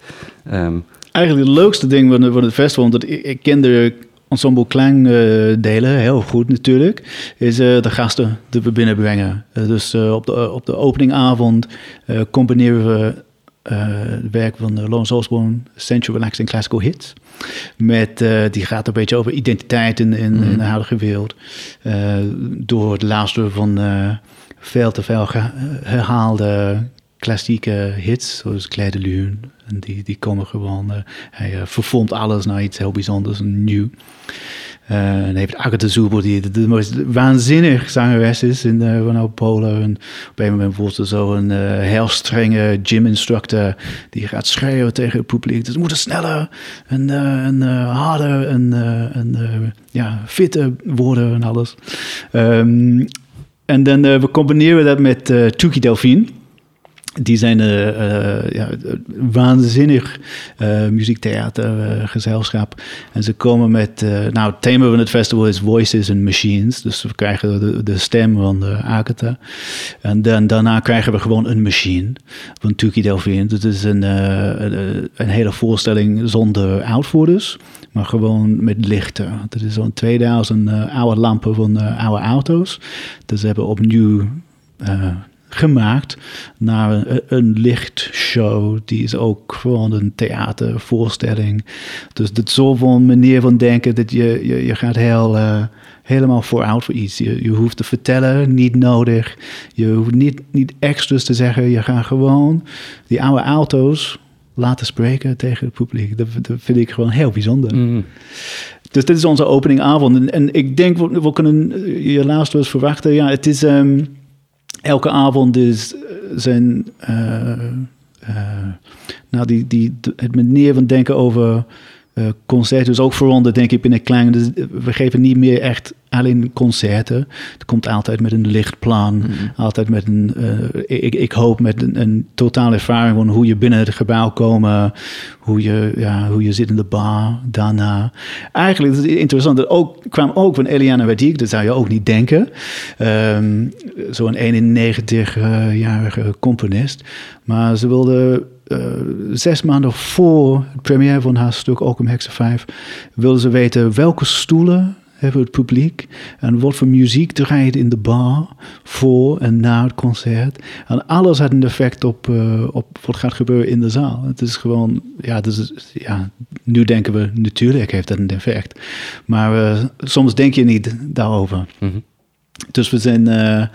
um... Eigenlijk het leukste ding van, van het festival, want ik, ik kende ensemble Klang uh, delen, heel goed natuurlijk, is uh, de gasten te we binnenbrengen. Uh, dus op, de, op de openingavond combineren we het werk van Lawrence Osborne, Central Relaxing Classical Hits. Met, die gaat een beetje over identiteit in, in, mm. in de huidige wereld. door het luisteren van veel te veel herhaalde klassieke hits, zoals Claire de Lune. En die, die komen gewoon, uh, hij uh, vervormt alles naar iets heel bijzonders en nieuw. Uh, en heeft Agatha Zuber, die de, meest waanzinnig zangeres is in uh, van Polen. En op een moment wordt er zo een heel strenge gym instructor die gaat schreeuwen tegen het publiek. Dus het moet sneller en, en harder en, en ja, fitter worden en alles. Um, en dan we combineren dat met Tuki Delphine. Die zijn uh, uh, ja, waanzinnig uh, muziektheatergezelschap. en ze komen met... nou, het thema van het festival is Voices and Machines. Dus we krijgen de, stem van de Agatha. En dan, daarna krijgen we gewoon een machine van Tuki Delphine. Dat is een, een, een, hele voorstelling zonder uitvoerders. Maar gewoon met lichten. Dat is zo'n 2000 oude lampen van oude auto's. Dus ze hebben opnieuw gemaakt naar een, een lichtshow. Die is ook gewoon een theatervoorstelling. Dus dat is zo'n manier van denken dat je, je, je gaat heel, uh, helemaal vooruit voor iets. Je, je hoeft te vertellen, niet nodig. Je hoeft niet, niet extra's te zeggen. Je gaat gewoon die oude auto's laten spreken tegen het publiek. Dat, dat vind ik gewoon heel bijzonder. Mm. Dus dit is onze openingavond. En, en ik denk, we, we kunnen je laatst wel eens verwachten. Ja, het is... Um, elke avond is eh, zijn. Uh, uh, nou, die, die, het manier van denken over concerten is ook veranderd, denk ik, binnen Klein. Dus we geven niet meer echt alleen concerten. Het komt altijd met een lichtplan, mm altijd met een, uh, ik, ik, hoop met een, een, totale ervaring van hoe je binnen het gebouw komen, hoe je, ja, hoe je zit in de bar daarna. Eigenlijk is het interessant, dat ook, kwam ook van Eliana Wadik, dat zou je ook niet denken. Um, Zo'n 91-jarige componist. Maar ze wilde uh, zes maanden voor het première van haar stuk Ook om Heksen 5 wilden ze weten welke stoelen hebben het publiek en wat voor muziek draait in de bar voor en na het concert. En alles had een effect op, uh, op wat gaat gebeuren in de zaal. Het is gewoon, ja, dus, ja nu denken we natuurlijk heeft dat een effect. Maar uh, soms denk je niet daarover. Mm. Dus we zijn, uh,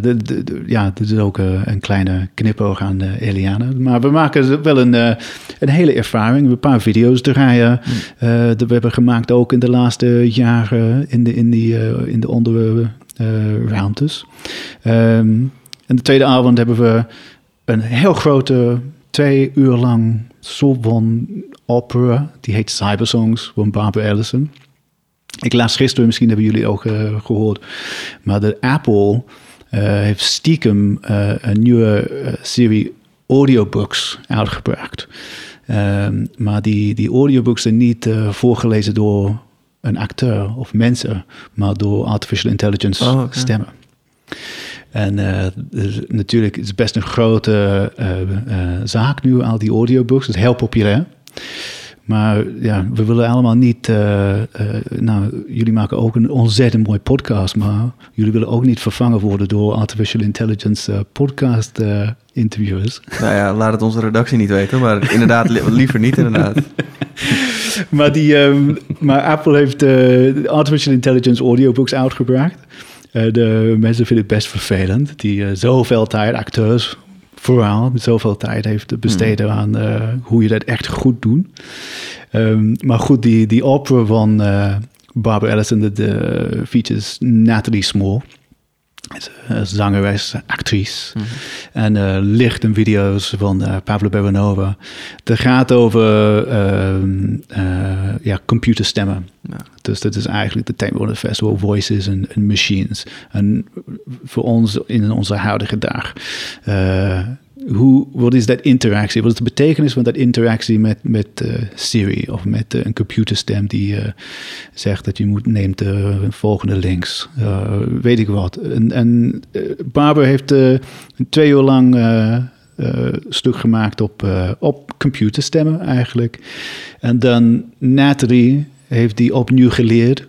de, de, de, ja, dit is ook uh, een kleine knipoog aan Eliane. Maar we maken wel een, een hele ervaring. Een paar video's draaien. Mm. we hebben gemaakt ook in de laatste jaren in de, in die, in de onder ruimtes. Um, en de tweede avond hebben we een heel grote, twee uur lang van opera. Die heet Cybersongs van Barbara Ellison. Ik las gisteren, misschien hebben jullie ook uh, gehoord, maar de Apple uh, heeft stiekem uh, een nieuwe serie audiobooks uitgebracht. Um, maar die, die audiobooks zijn niet voorgelezen door een acteur of mensen, maar door artificial intelligence oh, okay. stemmen. En uh, dus natuurlijk is het best een grote uh, uh, zaak nu, al die audiobooks. Het is heel populair. Maar ja, we willen allemaal niet. nou, jullie maken ook een ontzettend mooi podcast, maar jullie willen ook niet vervangen worden door artificial intelligence podcast interviewers. Nou ja, laat het onze redactie niet weten, maar inderdaad, liever niet, inderdaad. maar, die, um, maar Apple heeft artificial intelligence audiobooks uitgebracht. De mensen vinden het best vervelend. Die zoveel tijd, acteurs vooral, zoveel tijd heeft besteden hmm. aan uh, hoe je dat echt goed doet. Um, maar goed, die, die opera van Barbara Ellison, de, de features Natalie Small. Uh, zangeres, actrice. Mm -hmm. En uh, licht en video's van uh, Pablo Beranova. Het gaat over ehm, ja, computerstemmen. Ja. Dus dat is eigenlijk de thema van het festival, Voices and, Machines. En voor ons in onze huidige dag hoe, wat is dat interactie? Wat is de betekenis van dat interactie met, met uh, Siri of met uh, een computerstem die uh, zegt dat je moet neemt de volgende links? weet ik wat. En, en Barber heeft twee uur lang stuk gemaakt op, op computerstemmen eigenlijk. En dan Natalie heeft die opnieuw geleerd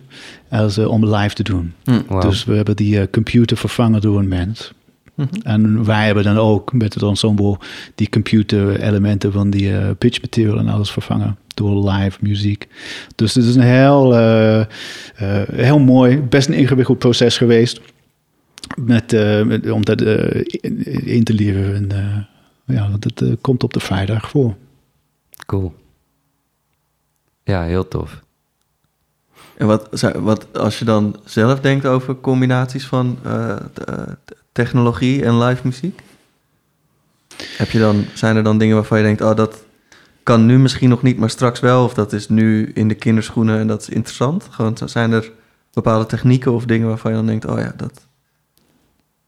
als, om live te doen. Mm, wow. Dus we hebben die computer vervangen door een mens. Mhm. En wij hebben dan ook met het ensemble die computer elementen van die uh, pitch material en alles vervangen door live muziek. Dus het is een heel, uh, uh, heel mooi, best een ingewikkeld proces geweest. Met, met om dat in, in, te leren. En, ja, dat komt op de vrijdag voor. Cool. Ja, heel tof. En wat, wat als je dan zelf denkt over combinaties van technologie en live muziek? Heb je dan, zijn er dan dingen waarvan je denkt, oh, dat kan nu misschien nog niet, maar straks wel, of dat is nu in de kinderschoenen en dat is interessant? Gewoon, zijn er bepaalde technieken of dingen waarvan je dan denkt, oh ja, dat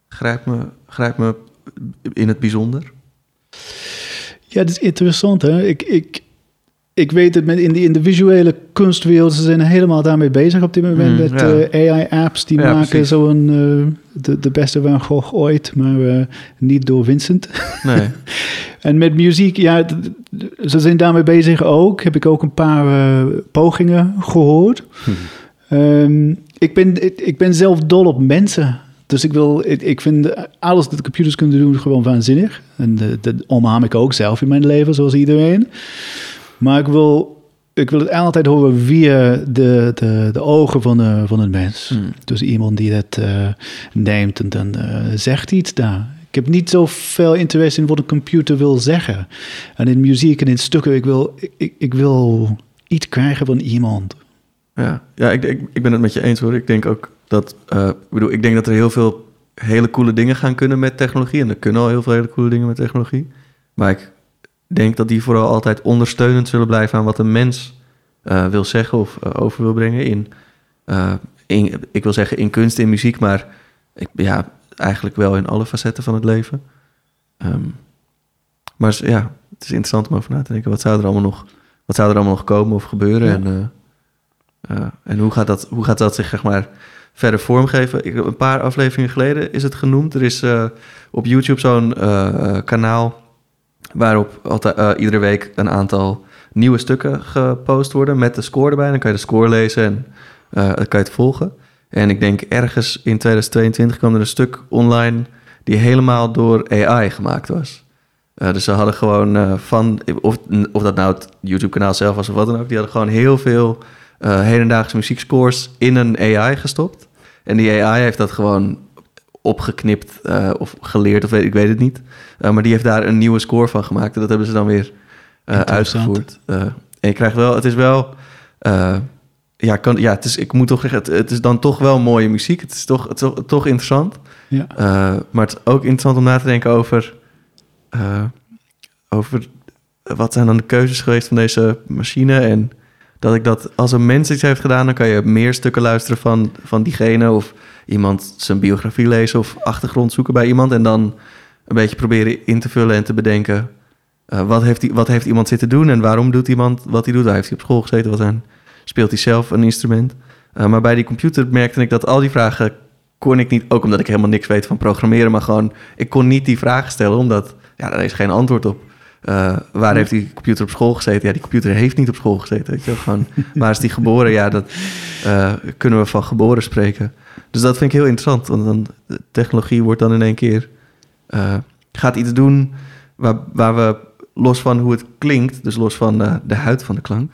grijpt me, grijpt me in het bijzonder? Ja, dat is interessant. Hè? Ik, ik, ik weet het, met in, de, in de visuele kunstwereld, ze zijn helemaal daarmee bezig op dit moment mm, met eh, AI-apps. Die maken zo'n uh, de, de beste Van Gogh ooit, maar uh, niet door Vincent. Nee. en met muziek, ja, ze zijn daarmee bezig ook. Heb ik ook een paar pogingen gehoord. Hm. Um, ik, ben, ik, ik ben zelf dol op mensen. Dus ik wil, ik, ik vind alles dat de computers kunnen doen gewoon waanzinnig. En dat omarm ik ook zelf in mijn leven, zoals iedereen. Maar ik wil, ik wil het altijd horen via de, de, de ogen van, de, van een mens. Hmm. Dus iemand die dat uh, neemt en dan uh, zegt iets daar. Ik heb niet zoveel interesse in wat een computer wil zeggen. En in muziek en in stukken, ik wil, ik, ik wil iets krijgen van iemand. Ja, ja ik, ik, ik ben het met je eens hoor. Ik denk ook dat, uh, ik bedoel, ik denk dat er heel veel hele coole dingen gaan kunnen met technologie. En er kunnen al heel veel hele coole dingen met technologie. Maar ik denk dat die vooral altijd ondersteunend zullen blijven aan wat een mens uh, wil zeggen of uh, over wil brengen in, uh, in, ik wil zeggen in kunst, in muziek, maar ik, ja, eigenlijk wel in alle facetten van het leven. Um, maar ja, het is interessant om over na te denken. Wat zou er allemaal nog, wat zou er allemaal nog komen of gebeuren? Ja. En, en hoe, gaat dat, hoe gaat dat zich zeg maar, verder vormgeven? Ik, een paar afleveringen geleden is het genoemd. Er is op YouTube zo'n kanaal Waarop uh, iedere week een aantal nieuwe stukken gepost worden met de score erbij. Dan kan je de score lezen en uh, kan je het volgen. En ik denk ergens in 2022 kwam er een stuk online die helemaal door AI gemaakt was. Uh, dus ze hadden gewoon van, of, of dat nou het YouTube-kanaal zelf was of wat dan ook, die hadden gewoon heel veel hedendaagse muziekscores in een AI gestopt. En die AI heeft dat gewoon opgeknipt uh, of geleerd, of weet, ik weet het niet. Uh, maar die heeft daar een nieuwe score van gemaakt. En dat hebben ze dan weer uh, uitgevoerd. en je krijgt wel, het is wel, ja, kan, ja het is, ik moet toch zeggen, het, het, is dan toch wel mooie muziek. Het is toch, het is toch, toch interessant. Ja. maar het is ook interessant om na te denken over, over wat zijn dan de keuzes geweest van deze machine en Dat ik dat als een mens iets heeft gedaan, dan kan je meer stukken luisteren van, van diegene. Of iemand zijn biografie lezen of achtergrond zoeken bij iemand. En dan een beetje proberen in te vullen en te bedenken. eh, wat, heeft die, wat heeft iemand zitten doen en waarom doet iemand wat hij doet? Waar heeft hij op school gezeten? Wat aan, speelt hij zelf een instrument? Eh, maar bij die computer merkte ik dat al die vragen kon ik niet, ook omdat ik helemaal niks weet van programmeren, maar gewoon, ik kon niet die vragen stellen, omdat ja, daar is geen antwoord op. Eh, waar heeft die computer op school gezeten? Ja, die computer heeft niet op school gezeten. Weet je? Gewoon, waar is die geboren? Ja, dat eh, kunnen we van geboren spreken. Dus dat vind ik heel interessant. Want dan, de technologie wordt dan in één keer... eh, gaat iets doen waar, waar we los van hoe het klinkt... dus los van de huid van de klank...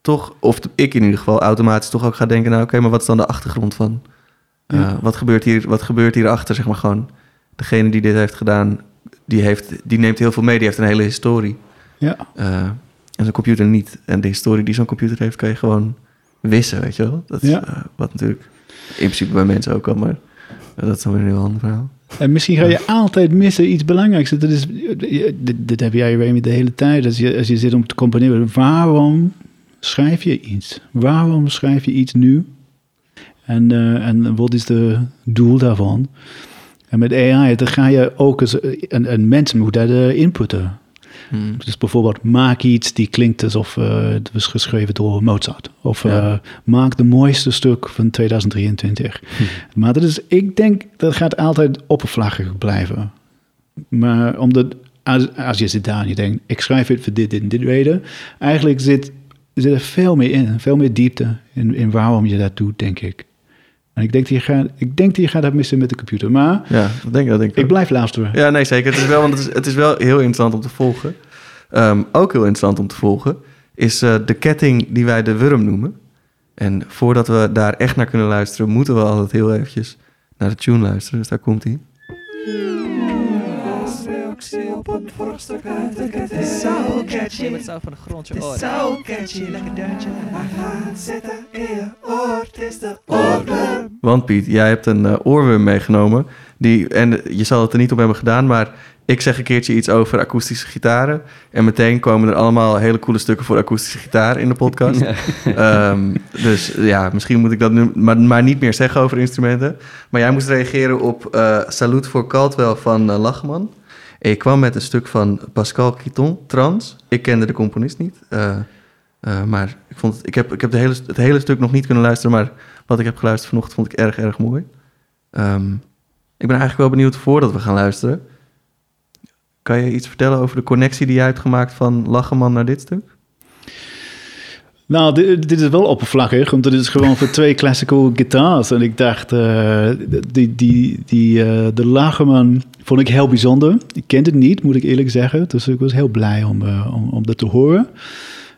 toch, of ik in ieder geval, automatisch toch ook ga denken... nou oké, maar wat is dan de achtergrond van? Ja. wat, gebeurt hier, wat gebeurt hierachter, zeg maar gewoon? Degene die dit heeft gedaan, die, heeft, die neemt heel veel mee. Die heeft een hele historie. Ja. Eh, en zo'n computer niet. En de historie die zo'n computer heeft, kan je gewoon wissen, weet je wel? Dat is Ja. eh, wat natuurlijk in principe bij mensen ook al, maar dat is dan weer een heel ander verhaal. En misschien ga je altijd missen iets belangrijks. Dat is, dit, dit heb jij Remy de hele tijd. Als je, als je zit om te componeren, waarom schrijf je iets? Waarom schrijf je iets nu? En, eh, en wat is de doel daarvan? En met AI, dan ga je ook eens, een, een mens moet inputten. Hmm. Dus bijvoorbeeld, maak iets die klinkt alsof eh, het was geschreven door Mozart. Of Ja. eh, maak de mooiste stuk van 2023. Maar dat is, ik denk, dat gaat altijd oppervlakkig blijven. Maar omdat, als, als je zit daar en je denkt, ik schrijf het voor dit, dit en dit reden. Eigenlijk zit, zit er veel meer in, veel meer diepte in, in waarom je dat doet, denk ik. En ik denk, dat je gaat, ik denk dat je gaat dat missen met de computer. Maar Ja, dat denk ik, dat denk ik blijf luisteren. Ja, nee, zeker. Het is wel, want het is, het is wel heel interessant om te volgen. Ehm, ook heel interessant om te volgen is eh, de ketting die wij de wurm noemen. En voordat we daar echt naar kunnen luisteren, moeten we altijd heel eventjes naar de tune luisteren. Dus daar komt hij. Het is zo catchy. Het zo van de grond je Het is zo catchy, lekker deuntje. Maar ga het zitten in je oor, het is de oorworm. Want Piet, jij hebt een eh, oorworm meegenomen. Die, en je zal het er niet op hebben gedaan, maar ik zeg een keertje iets over akoestische gitaren. En meteen komen er allemaal hele coole stukken voor akoestische gitaar in de podcast. Ehm, dus ja, misschien moet ik dat nu maar, maar niet meer zeggen over instrumenten. Maar jij moest reageren op eh Salut voor Caldwell van eh, Lachman. Ik kwam met een stuk van Pascal Quiton, Trans. Ik kende de componist niet. eh, eh, maar ik, vond het, ik heb, ik heb de hele, het hele stuk nog niet kunnen luisteren. Maar wat ik heb geluisterd vanochtend vond ik erg, erg mooi. Ehm, ik ben eigenlijk wel benieuwd voordat we gaan luisteren. Kan je iets vertellen over de connectie die jij hebt gemaakt van Lacheman naar dit stuk? Nou, dit, is wel oppervlakkig, want dit is gewoon voor twee classical guitars. En ik dacht, eh, die, die, die, eh, de Lagerman vond ik heel bijzonder. Ik kende het niet, moet ik eerlijk zeggen. Dus ik was heel blij om, eh, om, om dat te horen.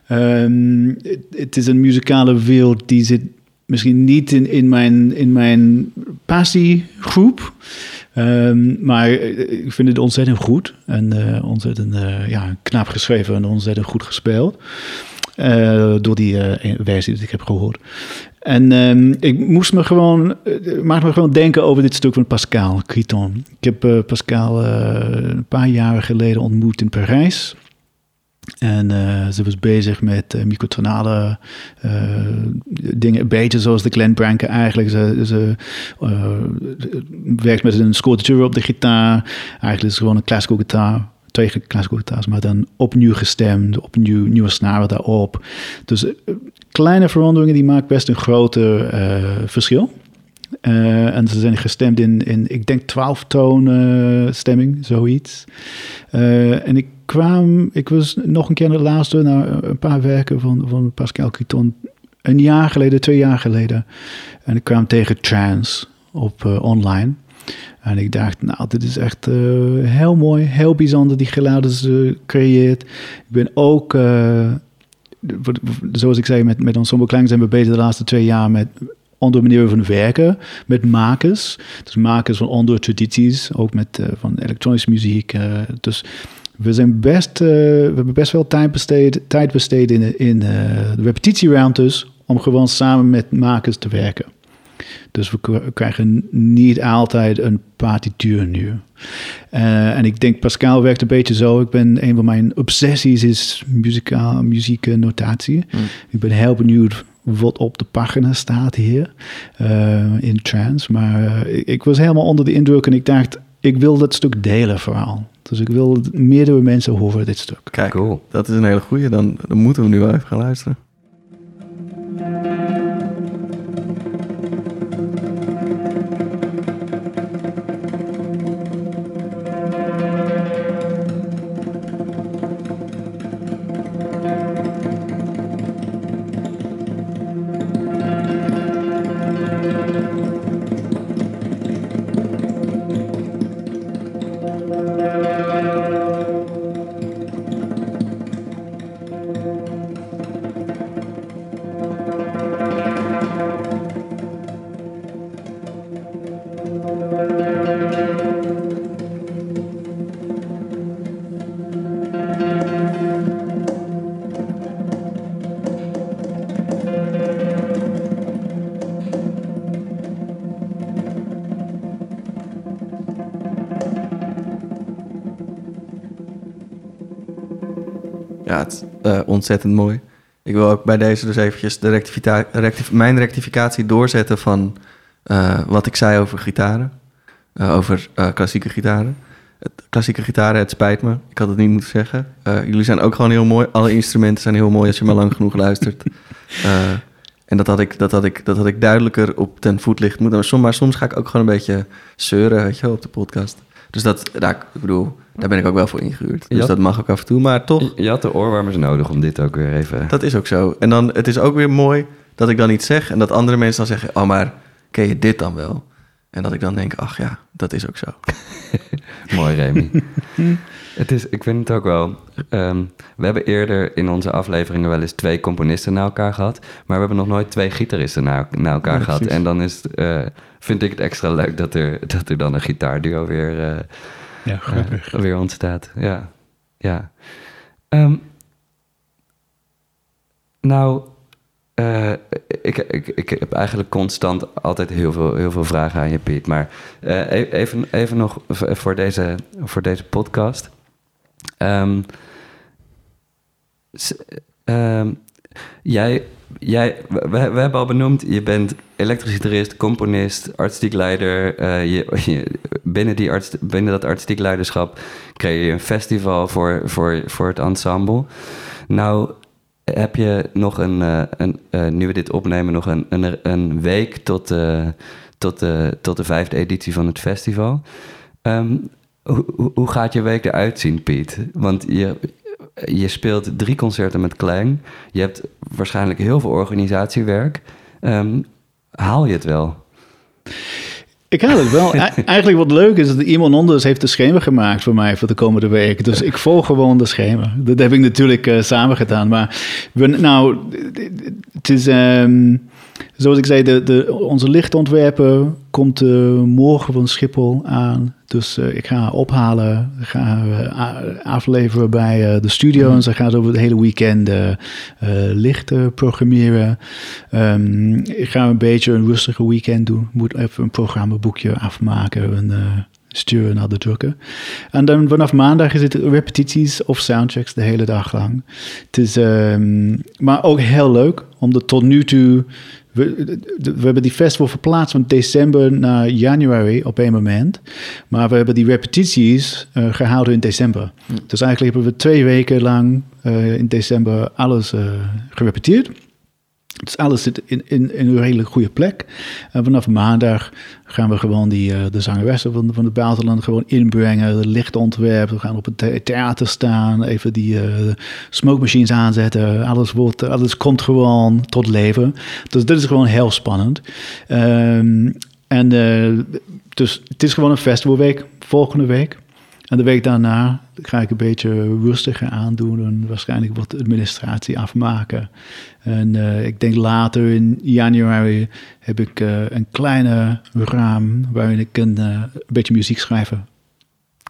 Ehm, het, het is een muzikale wereld die zit misschien niet in, in, mijn, in mijn passiegroep. Ehm, maar ik vind het ontzettend goed. En ontzettend ja, knap geschreven en ontzettend goed gespeeld. Eh, door die eh, versie die ik heb gehoord. En ehm, ik moest me gewoon, uh, maakte me gewoon denken over dit stuk van Pascal Criton. Ik heb uh, Pascal uh, een paar jaren geleden ontmoet in Parijs. En uh, ze was bezig met uh, microtonale uh, dingen, een beetje zoals de Glenn Branca eigenlijk. Ze, ze werkt met een scordature op de gitaar. Eigenlijk is het gewoon een classical gitaar twee gitaars, maar dan opnieuw gestemd, opnieuw nieuwe snaren daarop. Dus uh, kleine veranderingen die maken best een groter uh, verschil. Uh, en ze zijn gestemd in, in ik denk 12 toon uh, stemming, zoiets. En ik kwam, ik was nog een keer de laatste naar een paar werken van, van Pascal Criton. Een jaar geleden, twee jaar geleden. En ik kwam tegen Trance op online. En ik dacht, nou, dit is echt uh, heel mooi, heel bijzonder, die geluiden ze creëert. Ik ben ook, uh, zoals ik zei, met, met Ensemble Klang zijn we bezig de laatste twee jaar met andere van werken, met makers. Dus makers van andere tradities, ook met uh, van elektronische muziek. dus we zijn best, we hebben best wel tijd besteed, tijd besteed in, in de repetitieruimtes om gewoon samen met makers te werken. Dus we krijgen niet altijd een partituur nu. Eh, en ik denk Pascal werkt een beetje zo. Ik ben een van mijn obsessies is muzikaal, muzieknotatie. Ik ben heel benieuwd wat op de pagina staat hier eh, in trance. Maar eh, ik, ik was helemaal onder de indruk en ik dacht, ik wil dat stuk delen vooral. Dus ik wil meerdere mensen horen dit stuk. Kijk, Cool. dat is een hele goeie. Dan, dan moeten we nu wel even gaan luisteren. Eh, ontzettend mooi. Ik wil ook bij deze dus eventjes de rectifita- rectif- mijn rectificatie doorzetten van eh, wat ik zei over gitaren. Eh, over klassieke gitaren. Het, klassieke gitaren, het spijt me. Ik had het niet moeten zeggen. Jullie zijn ook gewoon heel mooi. Alle instrumenten zijn heel mooi als je maar lang genoeg luistert. En dat had, ik, dat, had ik, dat had ik duidelijker op ten voetlicht moeten. Maar soms, maar soms ga ik ook gewoon een beetje zeuren weet je, op de podcast. Dus dat, daar, ik bedoel, daar ben ik ook wel voor ingehuurd. Dus dat mag ook af en toe. Maar toch, Je had de oorwarmers nodig om dit ook weer even... dat is ook zo. En dan, het is ook weer mooi dat ik dan iets zeg en dat andere mensen dan zeggen: Oh, maar ken je dit dan wel? En dat ik dan denk: Ach ja, dat is ook zo. Mooi, Remy. het is, ik vind het ook wel... ehm, we hebben eerder in onze afleveringen wel eens twee componisten naar elkaar gehad. Maar we hebben nog nooit twee gitaristen naar, naar elkaar Ja, gehad. En dan is het, eh, vind ik het extra leuk dat er, dat er dan een gitaarduo weer, eh, Ja, weer ontstaat. Ja, ja. Ehm, nou, eh, ik, ik, ik heb eigenlijk constant altijd heel veel, heel veel vragen aan je, Piet. Maar eh, e- even, even nog voor deze, voor deze podcast. Ehm, ehm, jij, jij, we, we hebben al benoemd, je bent elektrisch gitarist, componist, artistiek leider. Eh, je, je- binnen, die arts, binnen dat artistiek leiderschap creëer je een festival voor, voor, voor het ensemble. Nou heb je nog een, eh, een eh, nu we dit opnemen, nog een, een, een week tot, eh, tot, de, tot de vijfde editie van het festival. Ehm, hoe, hoe- gaat je week eruit zien, Piet? Want je, je speelt drie concerten met Klang. Je hebt waarschijnlijk heel veel organisatiewerk. Ehm, haal je het wel? Ik haal het wel. Eigenlijk wat leuk is dat iemand anders heeft de schema gemaakt voor mij voor de komende week. Dus ik volg gewoon de schema. Dat heb ik natuurlijk eh, samen gedaan. Maar we, nou, het is... ehm, zoals ik zei, de, de, onze lichtontwerper komt eh, morgen van Schiphol aan. Dus eh, ik ga haar ophalen, ga haar, afleveren bij eh, de studio. En ze gaat over het hele weekend licht eh, programmeren. Ehm, ik ga een beetje een rustige weekend doen. Moet even een programmaboekje afmaken en sturen naar de drukker. En dan vanaf maandag is het repetities of soundchecks de hele dag lang. Het is, ehm, maar ook heel leuk, omdat tot nu toe... We, we hebben die festival verplaatst van december naar januari op een moment. Maar we hebben die repetities eh, gehouden in december. Dus eigenlijk hebben we twee weken lang eh, in december alles eh, gerepeteerd. Dus alles zit in, in, een redelijk goede plek. En vanaf maandag gaan we gewoon die, eh, de zangeressen van, van het buitenland gewoon inbrengen. De lichtontwerp. We gaan op het the- theater staan. Even die eh smoke machines aanzetten. Alles, wordt, alles komt gewoon tot leven. Dus dit is gewoon heel spannend. Ehm, en eh, dus het is gewoon een festivalweek. Volgende week. En de week daarna ga ik een beetje rustiger aandoen en waarschijnlijk wat administratie afmaken. En eh, ik denk later in januari heb ik eh, een kleine raam waarin ik een, eh, een beetje muziek schrijven.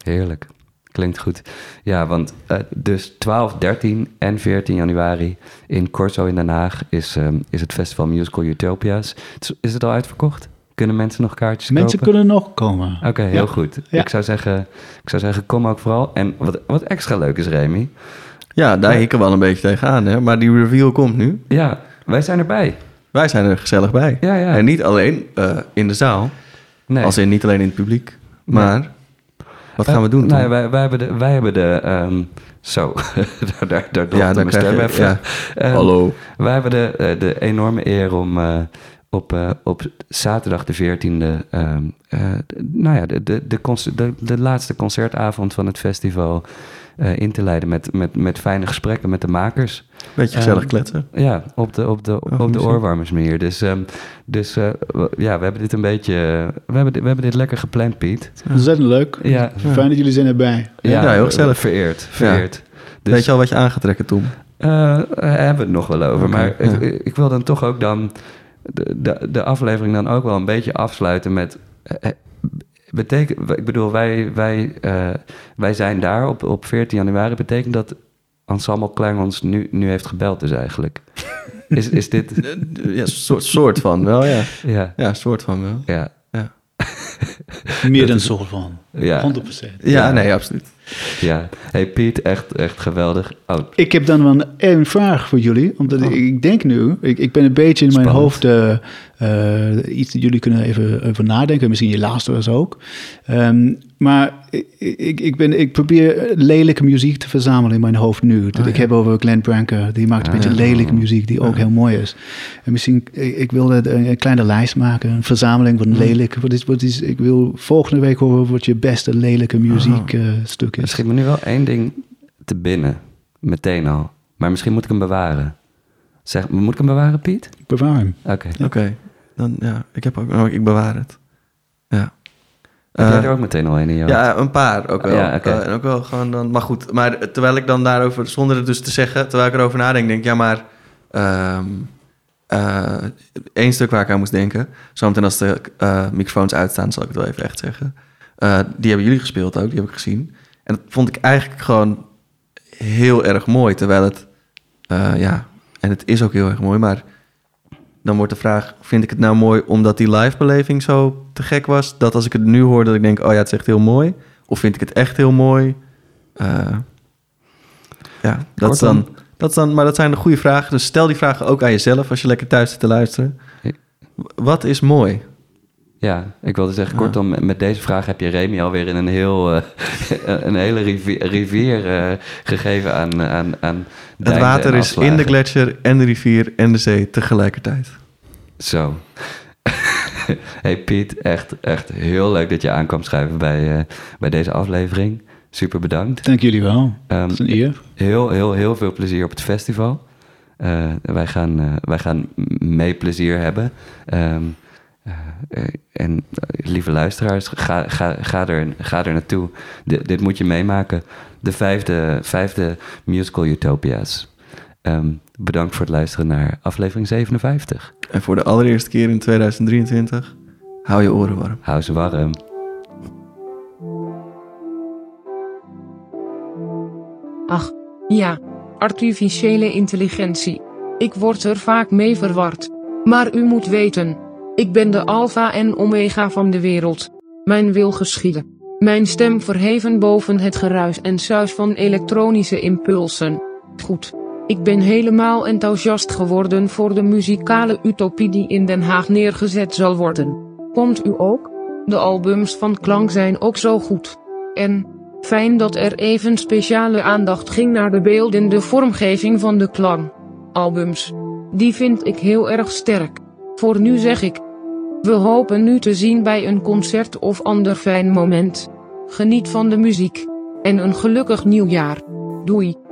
Heerlijk. Klinkt goed. Ja, want dus 12, 13 en 14 januari in Corso in Den Haag is, ehm, is het festival Musical Utopia's. Is het al uitverkocht? Kunnen mensen nog kaartjes Mensen kopen? kunnen nog komen. Oké, heel Ja. goed. Ja. Ik, zou zeggen, ik zou zeggen, kom ook vooral. En wat, wat extra leuk is, Remy. Ja, daar hikken we wel een beetje tegenaan, hè. Maar die reveal komt nu. Ja, wij zijn erbij. Wij zijn er gezellig bij. Ja, ja. En niet alleen eh, in de zaal, Nee. als in niet alleen in het publiek, maar wat gaan we doen? Nou ja, wij, wij hebben de... Wij hebben de ehm, zo, daar, daar, daar ja, ja, mijn stem je... even. Ja. Ehm, Hallo. Wij hebben de, eh, de enorme eer om eh, op, eh, op zaterdag de 14e, ehm, eh, de- nou ja, de, de, de, concer- de, de laatste concertavond van het festival eh, in te leiden met, met, met fijne gesprekken met de makers. Beetje gezellig Ehm, kletsen. Ja, op de, op de, op de misschien. oorwarmers meer. Dus, ehm, dus eh, ja, we hebben dit een beetje, we hebben dit, we hebben dit lekker gepland, Piet. Ontzettend leuk. Ja, Fijn dat jullie zijn erbij. Ja, heel gezellig. Vereerd, vereerd. Dus, Weet je al wat je aan gaat trekken, Tom? eh, hebben we het nog wel over. Maar ja. ik, ik wil dan toch ook dan de, de, de aflevering dan ook wel een beetje afsluiten met. eh, eh, Betekent, ik bedoel, wij, wij, eh, wij zijn daar op, op 14 januari. Betekent dat Ensemble Klang ons nu, nu heeft gebeld dus eigenlijk? Is, is dit... Ja, soort, soort van wel, ja. Ja, Ja, soort van wel. ja, Meer dan een soort van. ja. 100%. Ja, Ja. nee, absoluut. Ja. Hey Piet, echt, echt geweldig. Oh, Ik heb dan wel een vraag voor jullie. Omdat ik, ik denk nu, ik, ik ben een beetje in mijn hoofd eh, eh, iets dat jullie kunnen even over nadenken. Misschien je luisteraars ook. Ehm, maar ik, ik, ben, ik probeer lelijke muziek te verzamelen in mijn hoofd nu. Dat Oh, ik ja. heb over Glenn Branca. Die maakt een Ah, beetje ja. lelijke muziek die ook heel mooi is. En misschien, ik, ik wilde een, een kleine lijst maken. Een verzameling van lelijke. Wat is, wat is, ik wil volgende week horen wat je beste lelijke muziekstuk er is. schiet me nu wel één ding te binnen. Meteen al. Maar misschien moet ik hem bewaren. Zeg, moet ik hem bewaren, Piet? Bewaar hem. Oké. Oké, dan ja, ik heb ook, ik bewaar het. Ja. Heb jij Eh, er ook meteen al een in hoofd? Ja, een paar ook wel. Ja. Eh, en ook wel gewoon dan, maar goed, maar terwijl ik dan daarover, zonder het dus te zeggen, terwijl ik erover nadenk, denk ik, ja, maar eh, één stuk waar ik aan moest denken, zometeen als de microfoons uitstaan, zal ik het wel even echt zeggen. Die hebben jullie gespeeld ook, die heb ik gezien. En dat vond ik eigenlijk gewoon heel erg mooi, terwijl het, ja, en het is ook heel erg mooi, maar dan wordt de vraag, vind ik het nou mooi omdat die live-beleving zo te gek was, dat als ik het nu hoor, dat ik denk, oh ja, het is echt heel mooi. Of vind ik het echt heel mooi? Eh, ja, dat is, dan, dat is dan, maar dat zijn de goede vragen. Dus stel die vragen ook aan jezelf als je lekker thuis zit te luisteren. Wat is mooi? Ja, ik wilde zeggen, Ja. kortom, met deze vraag heb je Remy alweer in een, heel, eh, een hele rivier, rivier eh, gegeven aan, aan, aan Het water is in de gletsjer en de rivier en de zee tegelijkertijd. Zo. hey Piet, echt, echt heel leuk dat je aankwam schrijven bij, eh, bij deze aflevering. Super bedankt. Dank jullie wel. Ehm, Dat is een eer. heel, heel, heel veel plezier op het festival. Eh, wij, gaan, eh, wij gaan mee plezier hebben. Ehm, eh, eh, en eh, lieve luisteraars, ga, ga, ga, er, ga er naartoe. Dit, dit moet je meemaken. De vijfde, vijfde musical Utopia's. Ehm, bedankt voor het luisteren naar aflevering 57. En voor de allereerste keer in 2023, hou je oren warm. Hou ze warm. Ach, ja, artificiële intelligentie. Ik word er vaak mee verward. Maar u moet weten, ik ben de alfa en omega van de wereld. Mijn wil geschieden. Mijn stem verheven boven het geruis en suis van elektronische impulsen. Goed. Ik ben helemaal enthousiast geworden voor de muzikale utopie die in Den Haag neergezet zal worden. Komt u ook? De albums van Klank zijn ook zo goed. En, fijn dat er even speciale aandacht ging naar de beeldende vormgeving van de klang. Albums. Die vind ik heel erg sterk. Voor nu zeg ik. We hopen nu te zien bij een concert of ander fijn moment. Geniet van de muziek. En een gelukkig nieuwjaar. Doei.